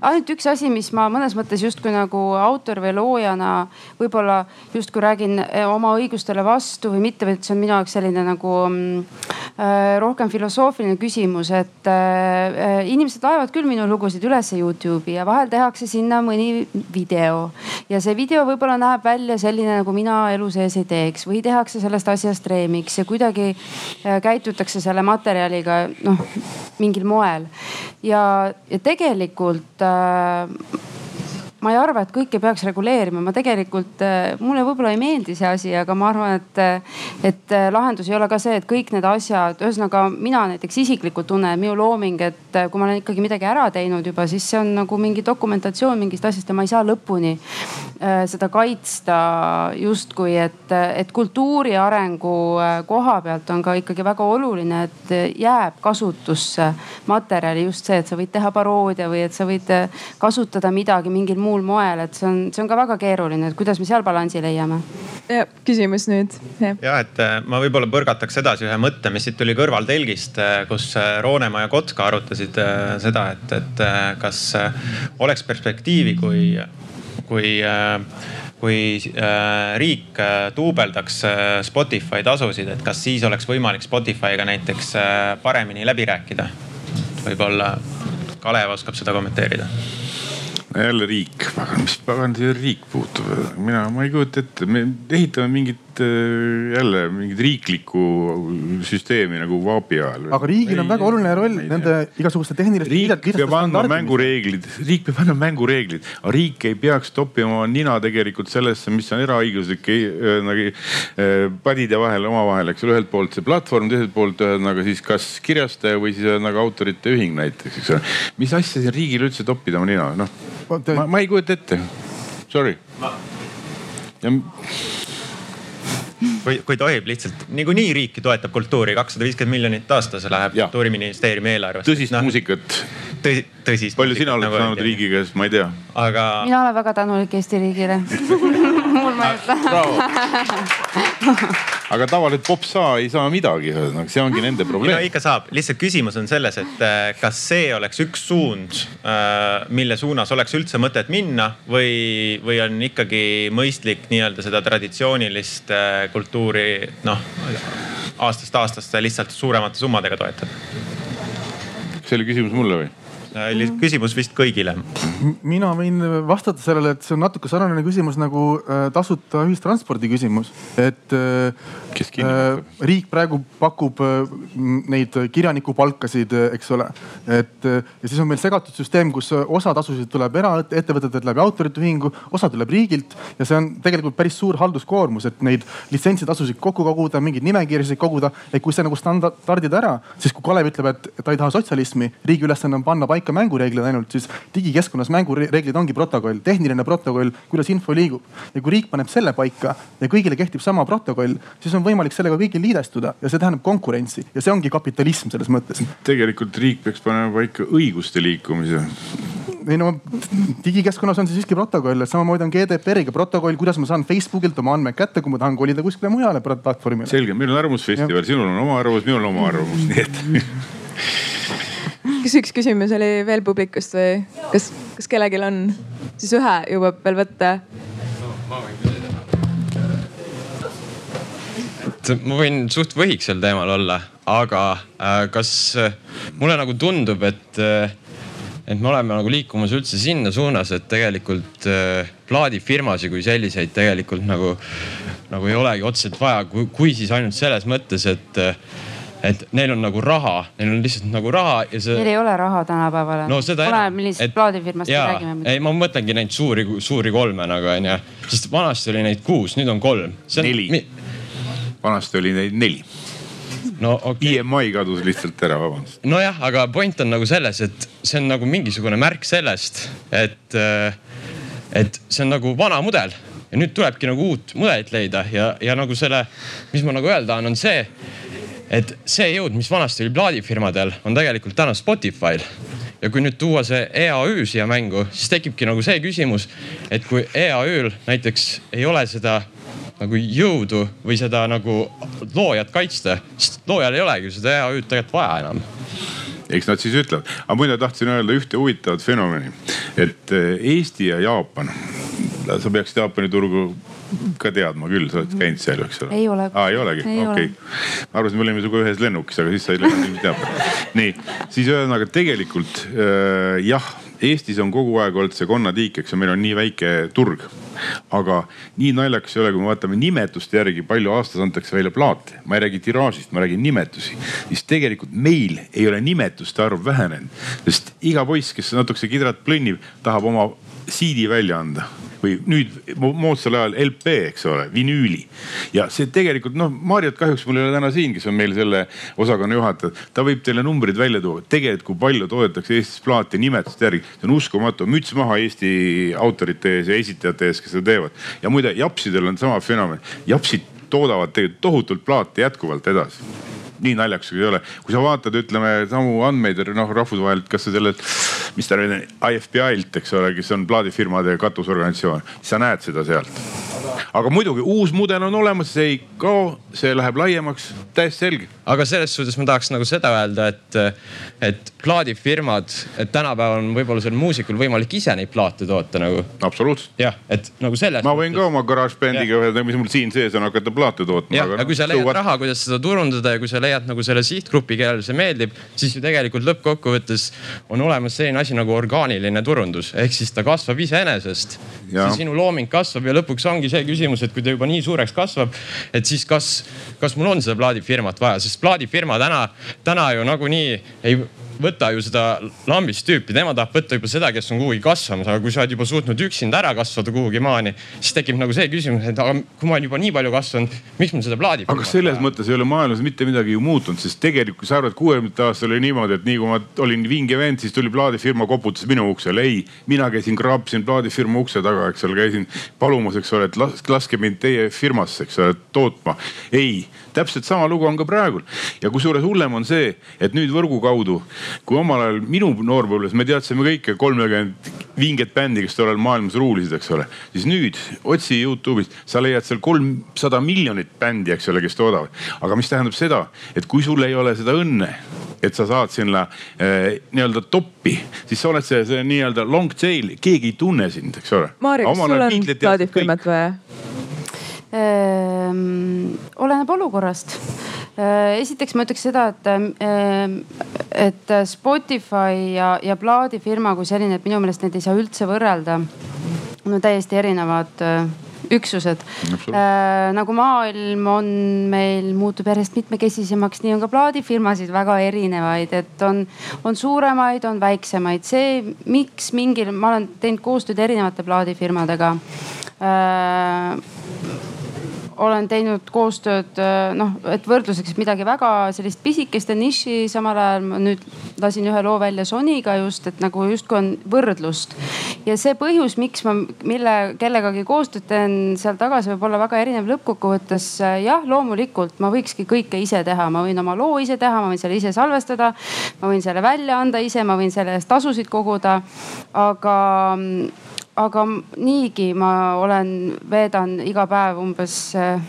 ainult üks asi, mis ma mõnes mõttes justkui nagu autor või loojana võib-olla justkui räägin eh, oma õigustele vastu või mitte, vaid see on minu jaoks selline nagu mm, äh, rohkem filosoofiline küsimus, et äh, inimesed laevad küll minu lugusid ülesse Youtube'i ja vahel tehakse sinna mõni video ja see video võib-olla näeb välja selline, nagu mina elu sees ei teeks või tehakse sellest asjast remix ja kuidagi äh, käitutakse selle materjaliga noh mingil moel. ja, ja tegelikult äh, ma ei arva, et kõike peaks reguleerima, ma tegelikult, äh, mulle võib-olla ei meeldi see asi, aga ma arvan, et, äh, et äh, lahendus ei ole ka see, et kõik need asjad, ühesõnaga mina näiteks isiklikult tunnen, minu looming, et kui ma olen ikkagi midagi ära teinud juba, siis see on nagu mingi dokumentatsioon mingist asjast ja ma ei saa lõpuni seda kaitsta justkui, et, et kultuuri arengu koha pealt on ka ikkagi väga oluline, et jääb kasutusse materjali just see, et sa võid teha paroodia või et sa võid kasutada midagi mingil muul muul moel, et see on, see on ka väga keeruline, et kuidas me seal balansi leiame. ja küsimus nüüd. ja et äh, ma võib-olla põrgataks edasi ühe mõtte, mis siit tuli kõrvaltelgist, äh, kus äh, Roonemaa ja Kotka arutasid seda, et, et kas oleks perspektiivi, kui, kui kui riik duubeldaks Spotify tasusid, et kas siis oleks võimalik Spotify'ga näiteks paremini läbi rääkida? võib-olla Kalev oskab seda kommenteerida jälle riik, mis pagan siia riik puutub, mina, ma ei kujuta ette, me ehitame mingit Äh, jälle mingit riiklikku süsteemi nagu vaabi ajal. aga riigil on ei, väga oluline roll ei, nende igasuguste tehniliste. riik peab andma mängureeglid, riik peab andma mängureeglid, aga riik ei peaks toppima oma nina tegelikult sellesse, mis on eraõiguslik äh, nagu äh, padide vahel omavahel, eks ole, ühelt poolt see platvorm, teiselt poolt ühesõnaga siis kas kirjastaja või siis ühesõnaga autorite ühing näiteks, eks ole. mis asja siin riigil üldse toppida oma nina, noh ma, ma ei kujuta ette, sorry. ja kui, kui tohib lihtsalt, niikuinii riiki toetab kultuuri, kakssada viiskümmend miljonit aastas läheb ja. kultuuriministeeriumi eelarvest. tõsist no, muusikat. Tõsi, tõsist. palju sina oled nagu saanud riigi käest, ma ei tea. aga. mina olen väga tänulik Eesti riigile [LAUGHS] mul meeldib aga tavaliselt popsa ei saa midagi, ühesõnaga see ongi nende probleem. ikka saab, lihtsalt küsimus on selles, et äh, kas see oleks üks suund, äh, mille suunas oleks üldse mõtet minna või, või on ikkagi mõistlik nii-öelda seda traditsioonilist äh, kultuuri noh aastast aastasse lihtsalt suuremate summadega toetada? see oli küsimus mulle või? Oli küsimus vist kõigile. mina võin vastata sellele, et see on natuke sarnane küsimus nagu äh, tasuta ühistranspordi küsimus, et äh, kes kinni maksab? riik praegu pakub neid kirjanikupalkasid, eks ole. et ja siis on meil segatud süsteem, kus osa tasusid tuleb eraettevõtetelt läbi autorite ühingu, osa tuleb riigilt ja see on tegelikult päris suur halduskoormus, et neid litsentsitasusid kokku koguda, mingeid nimekirjasid koguda. et kui see nagu standardida ära, siis kui Kalev ütleb, et ta ei taha sotsialismi, riigi ülesanne on panna paika mängureeglid ainult, siis digikeskkonnas mängureeglid ongi protokoll, tehniline protokoll, kuidas info liigub. ja kui riik paneb selle paika ja kõigile kehtib sama protokoll, siis on võimalik sellega kõigil liidestuda ja see tähendab konkurentsi ja see ongi kapitalism selles mõttes. tegelikult riik peaks panema paika õiguste liikumise ei no digikeskkonnas on see siiski protokoll, et samamoodi on GDPR-iga protokoll, kuidas ma saan Facebookilt oma andmeid kätte, kui ma tahan kolida kuskile mujale platvormile. selge, meil on arvamusfestival, sinul on oma arvamus, minul on oma arvamus, nii et [LAUGHS] kas üks küsimus oli veel publikust või kas, kas kellelgi on, siis ühe jõuab veel võtta no,? ma võin küsida. ma võin suht võhik sel teemal olla, aga äh, kas äh, mulle nagu tundub, et äh, et me oleme nagu liikumas üldse sinna suunas, et tegelikult äh, plaadifirmasid kui selliseid tegelikult nagu, nagu ei olegi otseselt vaja, kui siis ainult selles mõttes, et äh, et neil on nagu raha, neil on lihtsalt nagu raha ja see. Neil ei ole raha tänapäeval. no seda enam. millisest plaadifirmast me räägime. ei, ma mõtlengi neid suuri, suuri kolme nagu onju, sest vanasti oli neid kuus, nüüd on kolm. neli mi.... vanasti oli neid neli no okay. EMI kadus lihtsalt ära, vabandust. nojah, aga point on nagu selles, et see on nagu mingisugune märk sellest, et, äh, et see on nagu vana mudel ja nüüd tulebki nagu uut mudelit leida ja, ja nagu selle, mis ma nagu öelda tahan, on see, et see jõud, mis vanasti oli plaadifirmadel, on tegelikult täna Spotify'l. Ja kui nüüd tuua see EAÜ siia mängu, siis tekibki nagu see küsimus, et kui EAÜ-l näiteks ei ole seda nagu jõudu või seda nagu loojat kaitsta, sest loojal ei olegi seda EAÜ-d tegelikult vaja enam. Eks nad siis ütlevad, aga muide tahtsin öelda ühte huvitavat fenomeni, et eh, Eesti ja Jaapan, sa peaksid Jaapani turgu ka teadma küll, sa oled käinud seal, eks ole? ei ole. aa, ei olegi, okei ma arvasin, me olime sinuga ühes lennukis, aga siis sa ei lennanud ilmselt Jaapani. nii, siis ühesõnaga tegelikult äh, jah Eestis on kogu aeg olnud see konnatiik, eks ju, meil on nii väike turg. aga nii naljakas ei ole, kui me vaatame nimetuste järgi, palju aastas antakse välja plaate. ma ei räägi tiraažist, ma räägin nimetusi. siis tegelikult meil ei ole nimetuste arv vähenenud, sest iga poiss, kes natukese kidrat plõnnib, tahab oma CD välja anda või nüüd moodsal ajal LP, eks ole, vinüüli. ja see tegelikult noh, Marjat kahjuks mul ei ole täna siin, kes on meil selle osakonna juhataja. ta võib teile numbrid välja tuua, tegelikult kui palju toodetakse Eestis plaate nimetuste järgi, see on uskumatu, müts maha Eesti autorite ees ja esitajate ees, kes seda teevad. ja muide, japsidel on sama fenomen, japsid toodavad tegelikult tohutult plaate jätkuvalt edasi nii naljakas ei ole. kui sa vaatad, ütleme samu andmeid noh rahvusvaheliselt, kas sellelt, mis ta nüüd on, IFPI-lt, eks ole, kes on plaadifirmade katusorganisatsioon, sa näed seda sealt. aga muidugi uus mudel on olemas, see ei kao, see läheb laiemaks, täiesti selge. aga selles suhtes ma tahaks nagu seda öelda, et, et plaadifirmad, et tänapäeval on võib-olla sellel muusikul võimalik ise neid plaate toota nagu. absoluutselt. jah, et nagu selles. ma võin mõttes... ka oma GarageBandiga, mis mul siin sees on, hakata plaate tootma. jah, ja kui sa leiad raha, kuidas seda turundada ja kui sa leiad leiad nagu selle sihtgrupi, kellele see meeldib, siis ju tegelikult lõppkokkuvõttes on olemas selline asi nagu orgaaniline turundus, ehk siis ta kasvab iseenesest. see sinu looming kasvab ja lõpuks ongi see küsimus, et kui ta juba nii suureks kasvab, et siis kas, kas mul on seda plaadifirmat vaja, sest plaadifirma täna, täna ju nagunii ei võta ju seda lambist tüüpi, tema tahab võtta juba seda, kes on kuhugi kasvamas, aga kui sa oled juba suutnud üksinda ära kasvada kuhugi maani, siis tekib nagu see küsimus, et aga kui ma olen juba nii palju kasvanud, miks mul seda plaadi. aga selles mõttes ei ole maailmas mitte midagi ju muutunud, sest tegelikult kui sa arvad, kuuekümnendate aastal oli niimoodi, et nii kui ma olin vinge vend, siis tuli plaadifirma, koputas minu uksele. ei, mina käisin, kraapisin plaadifirma ukse taga, eks ole, käisin palumas, eks ole, et laske mind teie firmasse, eks ole, tootma. ei täpselt sama lugu on ka praegu ja kusjuures hullem on see, et nüüd võrgu kaudu, kui omal ajal minu noorpõlves me teadsime kõike kolmekümmend vinget bändi, kes tollal maailmas ruulisid, eks ole. siis nüüd otsi Youtube'ist, sa leiad seal kolmsada miljonit bändi, eks ole, kes toodavad. aga mis tähendab seda, et kui sul ei ole seda õnne, et sa saad sinna eh, nii-öelda toppi, siis sa oled see, see nii-öelda long tail, keegi ei tunne sind, eks ole. Maarja, kas sul on plaadifirmat vaja? Ehm, oleneb olukorrast esiteks ma ütleks seda, et, et Spotify ja, ja plaadifirma kui selline, et minu meelest neid ei saa üldse võrrelda. no täiesti erinevad üksused. Äh, nagu maailm on meil, muutub järjest mitmekesisemaks, nii on ka plaadifirmasid väga erinevaid, et on, on suuremaid, on väiksemaid. see, miks mingil, ma olen teinud koostööd erinevate plaadifirmadega äh, olen teinud koostööd äh, noh, et võrdluseks midagi väga sellist pisikest ja niši, samal ajal ma nüüd lasin ühe loo välja Sonyga just, et nagu justkui on võrdlust. ja see põhjus, miks ma, mille kellegagi koostööd teen seal taga, see võib olla väga erinev lõppkokkuvõttes. Jah, loomulikult ma võikski kõike ise teha, ma võin oma loo ise teha, ma võin selle ise salvestada. ma võin selle välja anda ise, ma võin selle eest tasusid koguda. aga aga niigi ma olen, veedan iga päev umbes äh,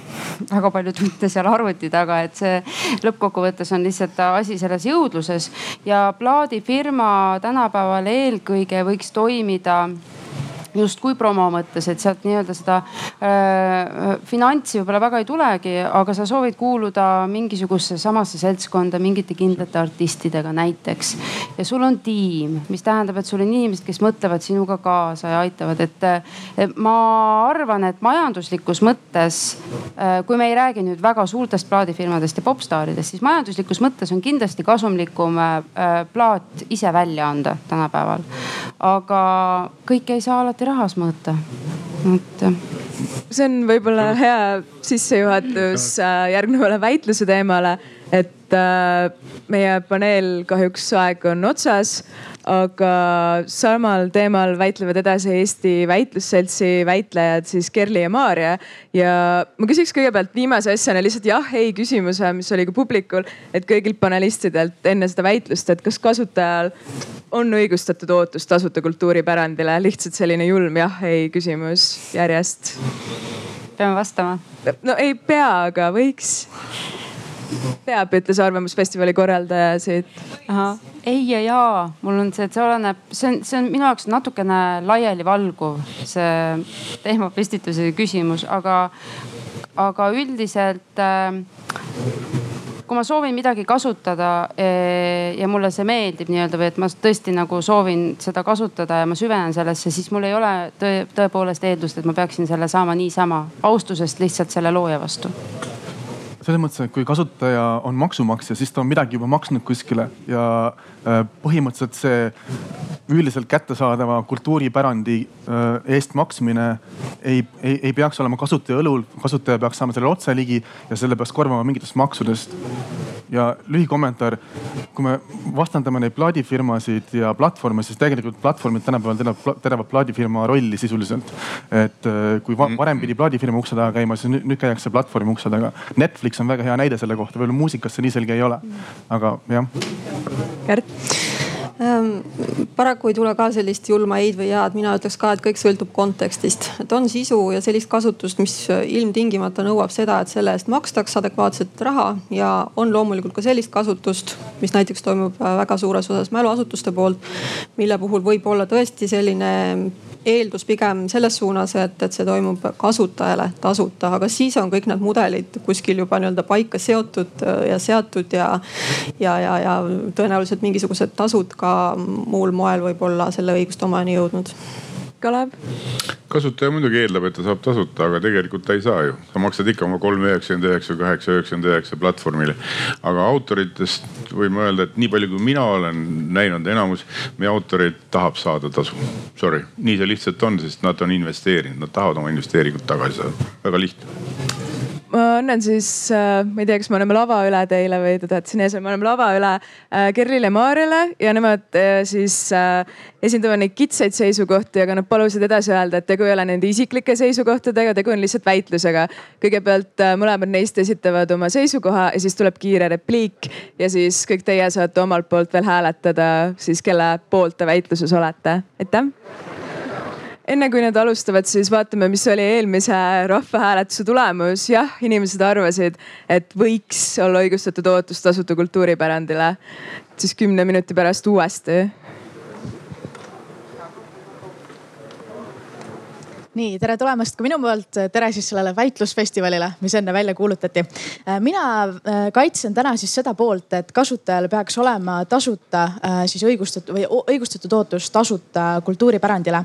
väga palju tunde seal arvuti taga, et see lõppkokkuvõttes on lihtsalt asi selles jõudluses. Ja plaadifirma tänapäeval eelkõige võiks toimida justkui promo mõttes, et sealt nii-öelda seda äh, finantsi võib-olla väga ei tulegi, aga sa soovid kuuluda mingisugusesse samasse seltskonda mingite kindlate artistidega näiteks. ja sul on tiim, mis tähendab, et sul on inimesed, kes mõtlevad sinuga kaasa ja aitavad, et ma arvan, et majanduslikus mõttes, äh, kui me ei räägi nüüd väga suurtest plaadifirmadest ja popstaaridest, siis majanduslikus mõttes on kindlasti kasumlikum äh, plaat ise välja anda tänapäeval. aga kõike ei saa alati alati rahas mõõta, et see on võib-olla hea sissejuhatus äh, järgnevale väitluse teemale, et äh, meie paneel kahjuks aeg on otsas aga samal teemal väitlevad edasi Eesti Väitlusseltsi väitlejad siis Kerli ja Maarja. ja ma küsiks kõigepealt viimase asjana lihtsalt jah-ei küsimuse, mis oli ka publikul, et kõigilt panelistidelt enne seda väitlust, et kas kasutajal on õigustatud ootus tasuta kultuuripärandile, lihtsalt selline julm jah-ei küsimus järjest. peame vastama? no ei pea, aga võiks peab, ütles Arvamusfestivali korraldaja siit. ei ja jaa, mul on see, et see oleneb, see on, see on minu jaoks natukene laialivalguv, see teemapüstituse küsimus, aga, aga üldiselt äh, kui ma soovin midagi kasutada eh, ja mulle see meeldib nii-öelda või et ma tõesti nagu soovin seda kasutada ja ma süvenen sellesse, siis mul ei ole tõe, tõepoolest eeldust, et ma peaksin selle saama niisama austusest lihtsalt selle looja vastu selles mõttes, et kui kasutaja on maksumaksja, siis ta on midagi juba maksnud kuskile ja äh, põhimõtteliselt see üldiselt kättesaadava kultuuripärandi äh, eest maksmine ei, ei, ei peaks olema kasutaja õlul. kasutaja peaks saama sellele otse ligi ja selle peaks korvama mingitest maksudest. Ja lühikommentaar, kui me vastandame neid plaadifirmasid ja platvorme, siis tegelikult platvormid tänapäeval teravad plaadifirma rolli sisuliselt. et äh, kui varem pidi plaadifirma ukse taga käima, siis nüüd, käiakse platvormi ukse taga. Netflix on väga hea näide selle kohta, võib-olla muusikas see nii selge ei ole, aga jah. Kärt. Paraku ei tule ka sellist julma ei või jaa, et mina ütleks ka, et kõik sõltub kontekstist, et on sisu ja sellist kasutust, mis ilmtingimata nõuab seda, et selle eest makstakse adekvaatset raha. Ja on loomulikult ka sellist kasutust, mis näiteks toimub väga suures osas mäluasutuste poolt, mille puhul võib olla tõesti selline eeldus pigem selles suunas, et, et see toimub kasutajale tasuta, aga siis on kõik need mudelid kuskil juba nii-öelda paika seotud äh, ja seatud ja, ja, ja, ja tõenäoliselt mingisugused tasud ka muul moel võib-olla selle õiguste omani jõudnud Kalev? kasutaja muidugi eeldab, et ta saab tasuta, aga tegelikult ta ei saa ju. sa maksad ikka oma kolm üheksakümmend üheksa, kaheksa üheksakümmend üheksa platvormile. aga autoritest võime öelda, et nii palju, kui mina olen näinud, enamus meie autoreid tahab saada tasu. Sorry, nii see lihtsalt on, sest nad on investeerinud, nad tahavad oma investeeringut tagasi saada, väga lihtne ma annan siis, äh, ma ei tea, kas me anname lava üle teile või te tahate siin ees, me anname lava üle äh, Kerlile ja Maarjale ja nemad äh, siis esindavad neid kitsaid seisukohti, aga nad palusid edasi öelda, et tegu ei ole nende isiklike seisukohtadega, tegu on lihtsalt väitlusega. kõigepealt mõlemad neist esitavad oma seisukoha ja siis tuleb kiire repliik ja siis kõik teie saate omalt poolt veel hääletada siis kelle poolt te väitluses olete, aitäh enne kui nad alustavad, siis vaatame, mis oli eelmise rahvahääletuse tulemus. jah, inimesed arvasid, et võiks olla õigustatud ootus tasuta kultuuripärandile. siis kümne minuti pärast uuesti. Nii, tere tulemast ka minu poolt, tere siis sellele väitlusfestivalile, mis enne välja kuulutati. Äh, mina äh, kaitsen täna siis seda poolt, et kasutajal peaks olema tasuta äh, siis õigustatud või õigustatud ootus tasuta kultuuripärandile.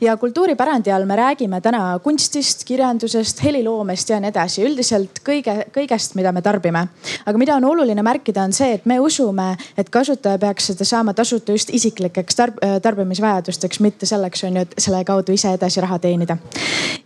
ja kultuuripärandi all me räägime täna kunstist, kirjandusest, heliloomest ja nii edasi, üldiselt kõige, kõigest, mida me tarbime. aga mida on oluline märkida, on see, et me usume, et kasutaja peaks seda saama tasuta just isiklikeks tarb tarbimisvajadusteks, mitte selleks on ju, et selle kaudu ise edasi raha teenida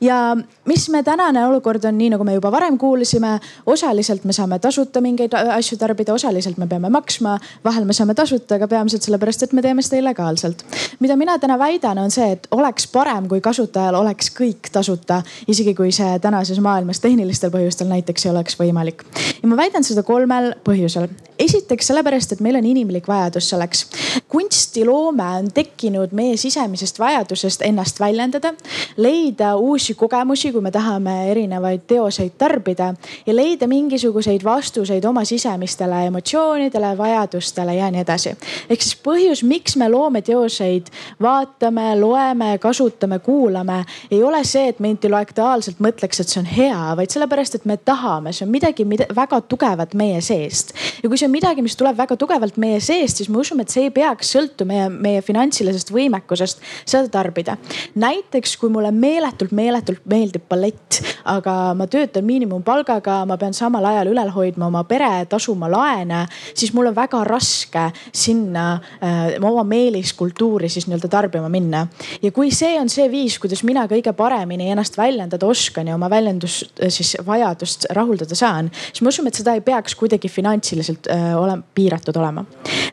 ja mis me tänane olukord on, nii nagu me juba varem kuulsime, osaliselt me saame tasuta mingeid asju tarbida, osaliselt me peame maksma, vahel me saame tasuta, aga peamiselt sellepärast, et me teeme seda illegaalselt. mida mina täna väidan, on see, et oleks parem, kui kasutajal oleks kõik tasuta, isegi kui see tänases maailmas tehnilistel põhjustel näiteks ei oleks võimalik. ja ma väidan seda kolmel põhjusel. esiteks sellepärast, et meil on inimlik vajadus selleks. kunstiloome on tekkinud meie sisemisest vajadusest ennast väljendada, leida uusi kogemusi, kui me tahame erinevaid teoseid tarbida ja leida mingisuguseid vastuseid oma sisemistele emotsioonidele, vajadustele ja nii edasi. ehk siis põhjus, miks me loometeoseid vaatame, loeme, kasutame, kuulame, ei ole see, et me intellektuaalselt mõtleks, et see on hea, vaid sellepärast, et me tahame, see on midagi mida, väga tugevat meie seest. ja kui see on midagi, mis tuleb väga tugevalt meie seest, siis me usume, et see ei peaks sõltuma meie, meie finantsilisest võimekusest seda tarbida. näiteks kui mulle meeletult, meeletult meeldib ballett, aga ma töötan miinimumpalgaga, ma pean samal ajal ülal hoidma oma pere, tasuma laene, siis mul on väga raske sinna äh, oma meeliskultuuri siis nii-öelda tarbima minna. ja kui see on see viis, kuidas mina kõige paremini ennast väljendada oskan ja oma väljendus äh, siis vajadust rahuldada saan, siis me usume, et seda ei peaks kuidagi finantsiliselt äh, olema, piiratud olema.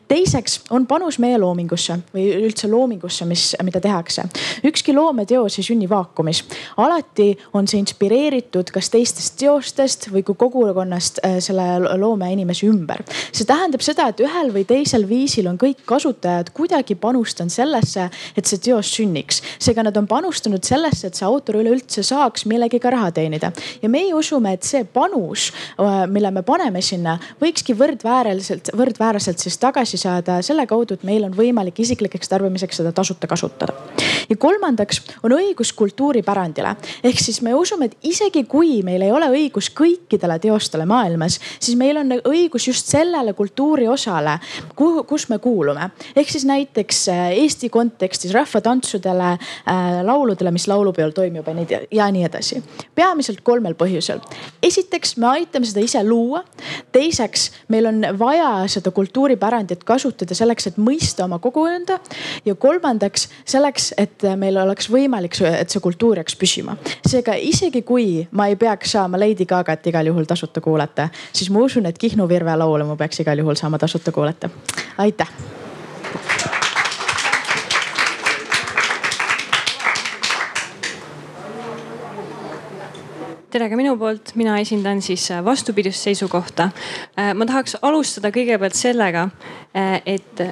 teiseks on panus meie loomingusse või üldse loomingusse, mis, mida tehakse. ükski loometeos ei sünni vaakumis. alati on see inspireeritud kas teistest teostest või kui kogukonnast äh, selle loomeinimese ümber. see tähendab seda, et ühel või teisel viisil on kõik kasutajad kuidagi panustanud sellesse, et see teos sünniks. seega nad on panustanud sellesse, et see autor üleüldse saaks millegagi raha teenida. ja meie usume, et see panus, äh, mille me paneme sinna, võikski võrdväärselt, võrdväärselt siis tagasi saada selle kaudu, et meil on võimalik isiklikeks tarbimiseks seda tasuta kasutada. ja kolmandaks on õigus kultuuripärandile. ehk siis me usume, et isegi kui meil ei ole õigus kõikidele teostele maailmas, siis meil on õigus just sellele kultuuriosale, kuhu, kus me kuulume. ehk siis näiteks äh, Eesti kontekstis rahvatantsudele äh,, lauludele, mis laulupeol toimub ja nii, ja nii edasi. peamiselt kolmel põhjusel. esiteks, me aitame seda ise luua. teiseks, meil on vaja seda kultuuripärandit kasutada selleks, et mõista oma kogukonda. ja kolmandaks selleks, et meil oleks võimalik, et see kultuur jääks püsima. seega isegi kui ma ei peaks saama Lady Gagat igal juhul tasuta kuulata, siis ma usun, et Kihnu Virve laulu ma peaks igal juhul saama tasuta kuulata. aitäh. tere ka minu poolt, mina esindan siis vastupidist seisukohta. ma tahaks alustada kõigepealt sellega, et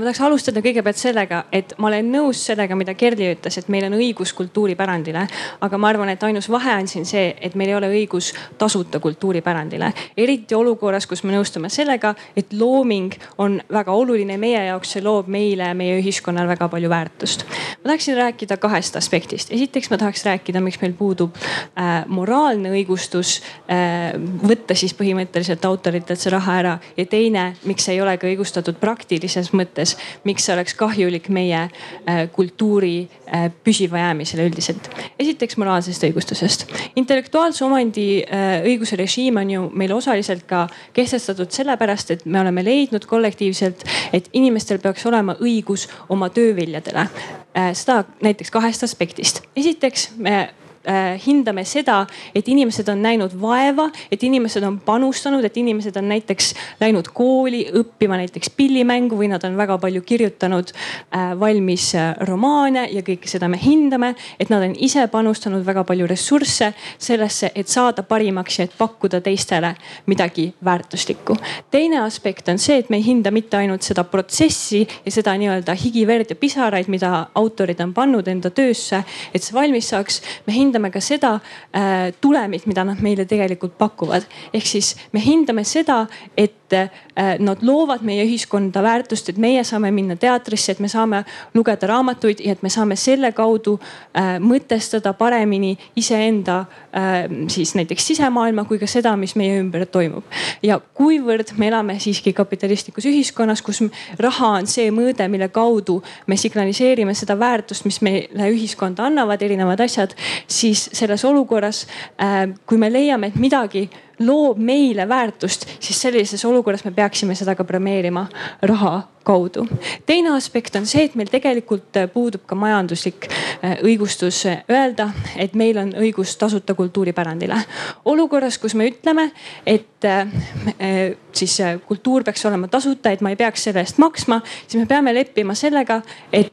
ma tahaks alustada kõigepealt sellega, et ma olen nõus sellega, mida Kerli ütles, et meil on õigus kultuuripärandile. aga ma arvan, et ainus vahe on siin see, et meil ei ole õigus tasuta kultuuripärandile. eriti olukorras, kus me nõustume sellega, et looming on väga oluline meie jaoks, see loob meile, meie ühiskonnal väga palju väärtust. ma tahaksin rääkida kahest aspektist. esiteks ma tahaks rääkida, miks meil puudub äh, moraalne õigustus äh, võtta siis põhimõtteliselt autoritelt see raha ära ja teine, miks ei ole ka õigustatud praktilises mõttes mõttes, miks see oleks kahjulik meie äh, kultuuri äh, püsiva jäämisele üldiselt. esiteks moraalsest õigustusest. intellektuaalse omandi äh, õiguse režiim on ju meil osaliselt ka kehtestatud sellepärast, et me oleme leidnud kollektiivselt, et inimestel peaks olema õigus oma tööviljadele. seda näiteks kahest aspektist. esiteks me hindame seda, et inimesed on näinud vaeva, et inimesed on panustanud, et inimesed on näiteks läinud kooli õppima näiteks pillimängu või nad on väga palju kirjutanud äh, valmis äh, romaane ja kõike seda me hindame. et nad on ise panustanud väga palju ressursse sellesse, et saada parimaks ja et pakkuda teistele midagi väärtuslikku. teine aspekt on see, et me ei hinda mitte ainult seda protsessi ja seda nii-öelda higi, verd ja pisaraid, mida autorid on pannud enda töösse, et see valmis saaks. me hindame hindame ka seda äh, tulemit, mida nad meile tegelikult pakuvad. ehk siis me hindame seda, et äh, nad loovad meie ühiskonda väärtust, et meie saame minna teatrisse, et me saame lugeda raamatuid ja et me saame selle kaudu äh, mõtestada paremini iseenda äh, siis näiteks sisemaailma kui ka seda, mis meie ümber toimub. ja kuivõrd me elame siiski kapitalistlikus ühiskonnas, kus raha on see mõõde, mille kaudu me signaliseerime seda väärtust, mis meile ühiskonda annavad, erinevad asjad, siis selles olukorras, äh, kui me leiame, et midagi loob meile väärtust, siis sellises olukorras me peaksime seda ka premeerima raha kaudu. teine aspekt on see, et meil tegelikult puudub ka majanduslik äh, õigustus öelda, et meil on õigus tasuta kultuuripärandile. olukorras, kus me ütleme, et äh, äh, siis kultuur peaks olema tasuta, et ma ei peaks selle eest maksma, siis me peame leppima sellega, et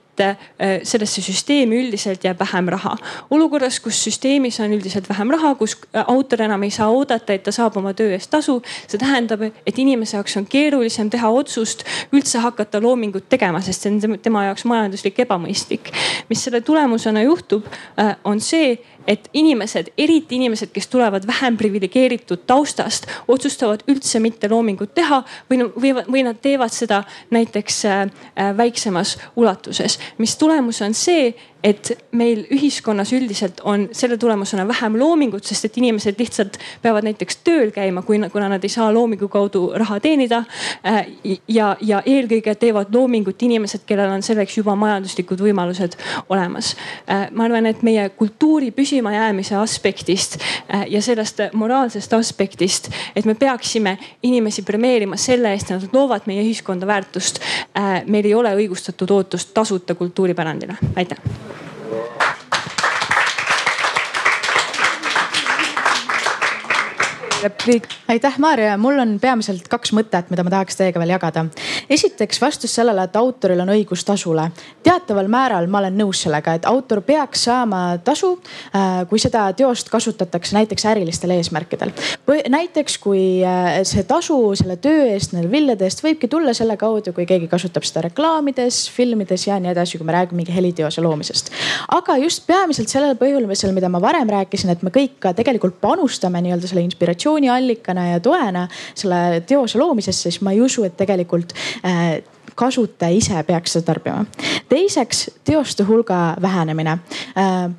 sellesse süsteemi üldiselt jääb vähem raha. olukorras, kus süsteemis on üldiselt vähem raha, kus autor enam ei saa oodata, et ta saab oma töö eest tasu, see tähendab, et inimese jaoks on keerulisem teha otsust üldse hakata hakata loomingut tegema, sest see on tema jaoks majanduslik ebamõistlik. mis selle tulemusena juhtub, äh, on see, et inimesed, eriti inimesed, kes tulevad vähem priviligeeritud taustast, otsustavad üldse mitte loomingut teha või, või, või nad teevad seda näiteks äh, äh, väiksemas ulatuses. mis tulemus on see, et meil ühiskonnas üldiselt on selle tulemusena vähem loomingut, sest et inimesed lihtsalt peavad näiteks tööl käima, kui, kuna nad ei saa loomingu kaudu raha teenida. Äh, ja, ja eelkõige teevad loomingut inimesed, kellel on selleks juba majanduslikud võimalused olemas. Ma arvan, et meie kultuuri püsimajäämise aspektist äh, ja sellest moraalsest aspektist, et me peaksime inimesi premeerima selle eest, et nad loovad meie ühiskonda väärtust. meil ei ole õigustatud ootust tasuta kultuuripärandile. aitäh. Repliik. aitäh, Maarja, mul on peamiselt kaks mõtet, mida ma tahaks teiega veel jagada. esiteks vastus sellele, et autoril on õigus tasule. teataval määral ma olen nõus sellega, et autor peaks saama tasu, äh, kui seda teost kasutatakse näiteks ärilistel eesmärkidel. näiteks kui äh, see tasu selle töö eest, nende viljade eest võibki tulla selle kaudu, kui keegi kasutab seda reklaamides, filmides ja nii edasi, kui me räägime mingi heliteose loomisest. aga just peamiselt sellel põhjusel, mida ma varem rääkisin, et me kõik ka tegelikult panustame nii-öelda selle inspiratsiooni inspiratsiooniallikana ja toena selle teose loomisesse, siis ma ei usu, et tegelikult äh, kasutaja ise peaks seda tarbima. teiseks teoste hulga vähenemine äh,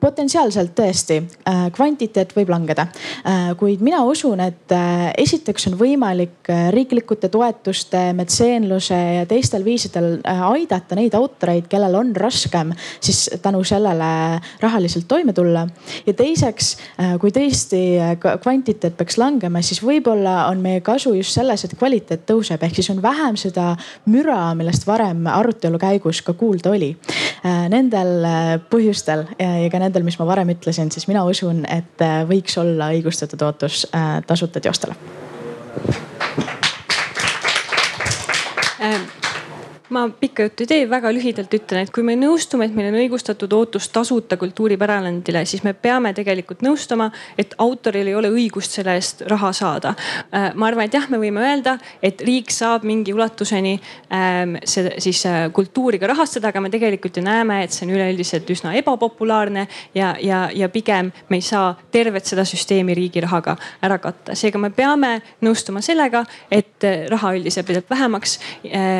potentsiaalselt tõesti äh, kvantiteet võib langeda, äh, kuid mina usun, et äh, esiteks on võimalik riiklikute toetuste, metseenluse ja teistel viisidel aidata neid autoreid, kellel on raskem siis tänu sellele rahaliselt toime tulla. ja teiseks, kui tõesti kvantiteet peaks langema, siis võib-olla on meie kasu just selles, et kvaliteet tõuseb, ehk siis on vähem seda müra, millest varem arutelu käigus ka kuulda oli. Nendel põhjustel ja ka nendel nendel, mis ma varem ütlesin, siis mina usun, et äh, võiks olla õigustatud ootus äh, tasuta teostele ähm ma pikka juttu ei tee, väga lühidalt ütlen, et kui me nõustume, et meil on õigustatud ootus tasuta kultuuripärandile, siis me peame tegelikult nõustuma, et autoril ei ole õigust selle eest raha saada. Äh, ma arvan, et jah, me võime öelda, et riik saab mingi ulatuseni ähm, seda siis äh, kultuuri ka rahastada, aga me tegelikult ju näeme, et see on üleüldiselt üsna ebapopulaarne ja, ja, ja pigem me ei saa tervet seda süsteemi riigi rahaga ära katta. seega me peame nõustuma sellega, et äh, raha üldiselt jääb vähemaks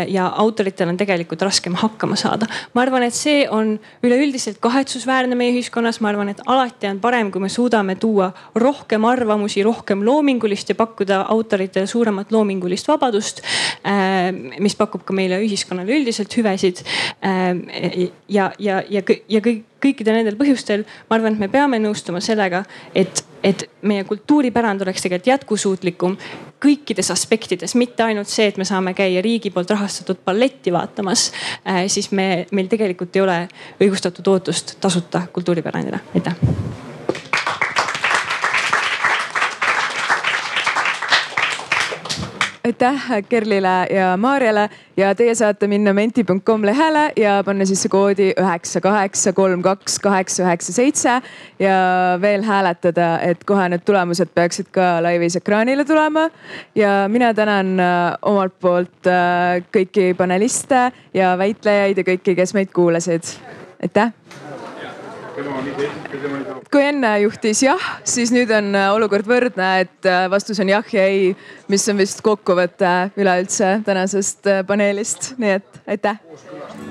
ja autorid ettevõtjatel on tegelikult raskem hakkama saada. ma arvan, et see on üleüldiselt kahetsusväärne meie ühiskonnas, ma arvan, et alati on parem, kui me suudame tuua rohkem arvamusi, rohkem loomingulist ja pakkuda autoritele suuremat loomingulist vabadust. Äh, mis pakub ka meile ühiskonnale üldiselt hüvesid. Äh, ja, ja, ja, ja kõik kõikidel nendel põhjustel ma arvan, et me peame nõustuma sellega, et, et meie kultuuripärand oleks tegelikult jätkusuutlikum kõikides aspektides, mitte ainult see, et me saame käia riigi poolt rahastatud balletti vaatamas äh,. siis me, meil tegelikult ei ole õigustatud ootust tasuta kultuuripärandile, aitäh. Aitäh Kerlile ja Maarjale ja teie saate minna menti.com lehele ja panna sisse koodi üheksa, kaheksa, kolm, kaks, kaheksa, üheksa, seitse ja veel hääletada, et kohe need tulemused peaksid ka laivis ekraanile tulema. ja mina tänan äh, omalt poolt äh, kõiki paneliste ja väitlejaid ja kõiki, kes meid kuulasid. aitäh kui enne juhtis jah, siis nüüd on äh, olukord võrdne, et äh, vastus on jah ja ei, mis on vist kokkuvõte üleüldse tänasest paneelist, nii et aitäh.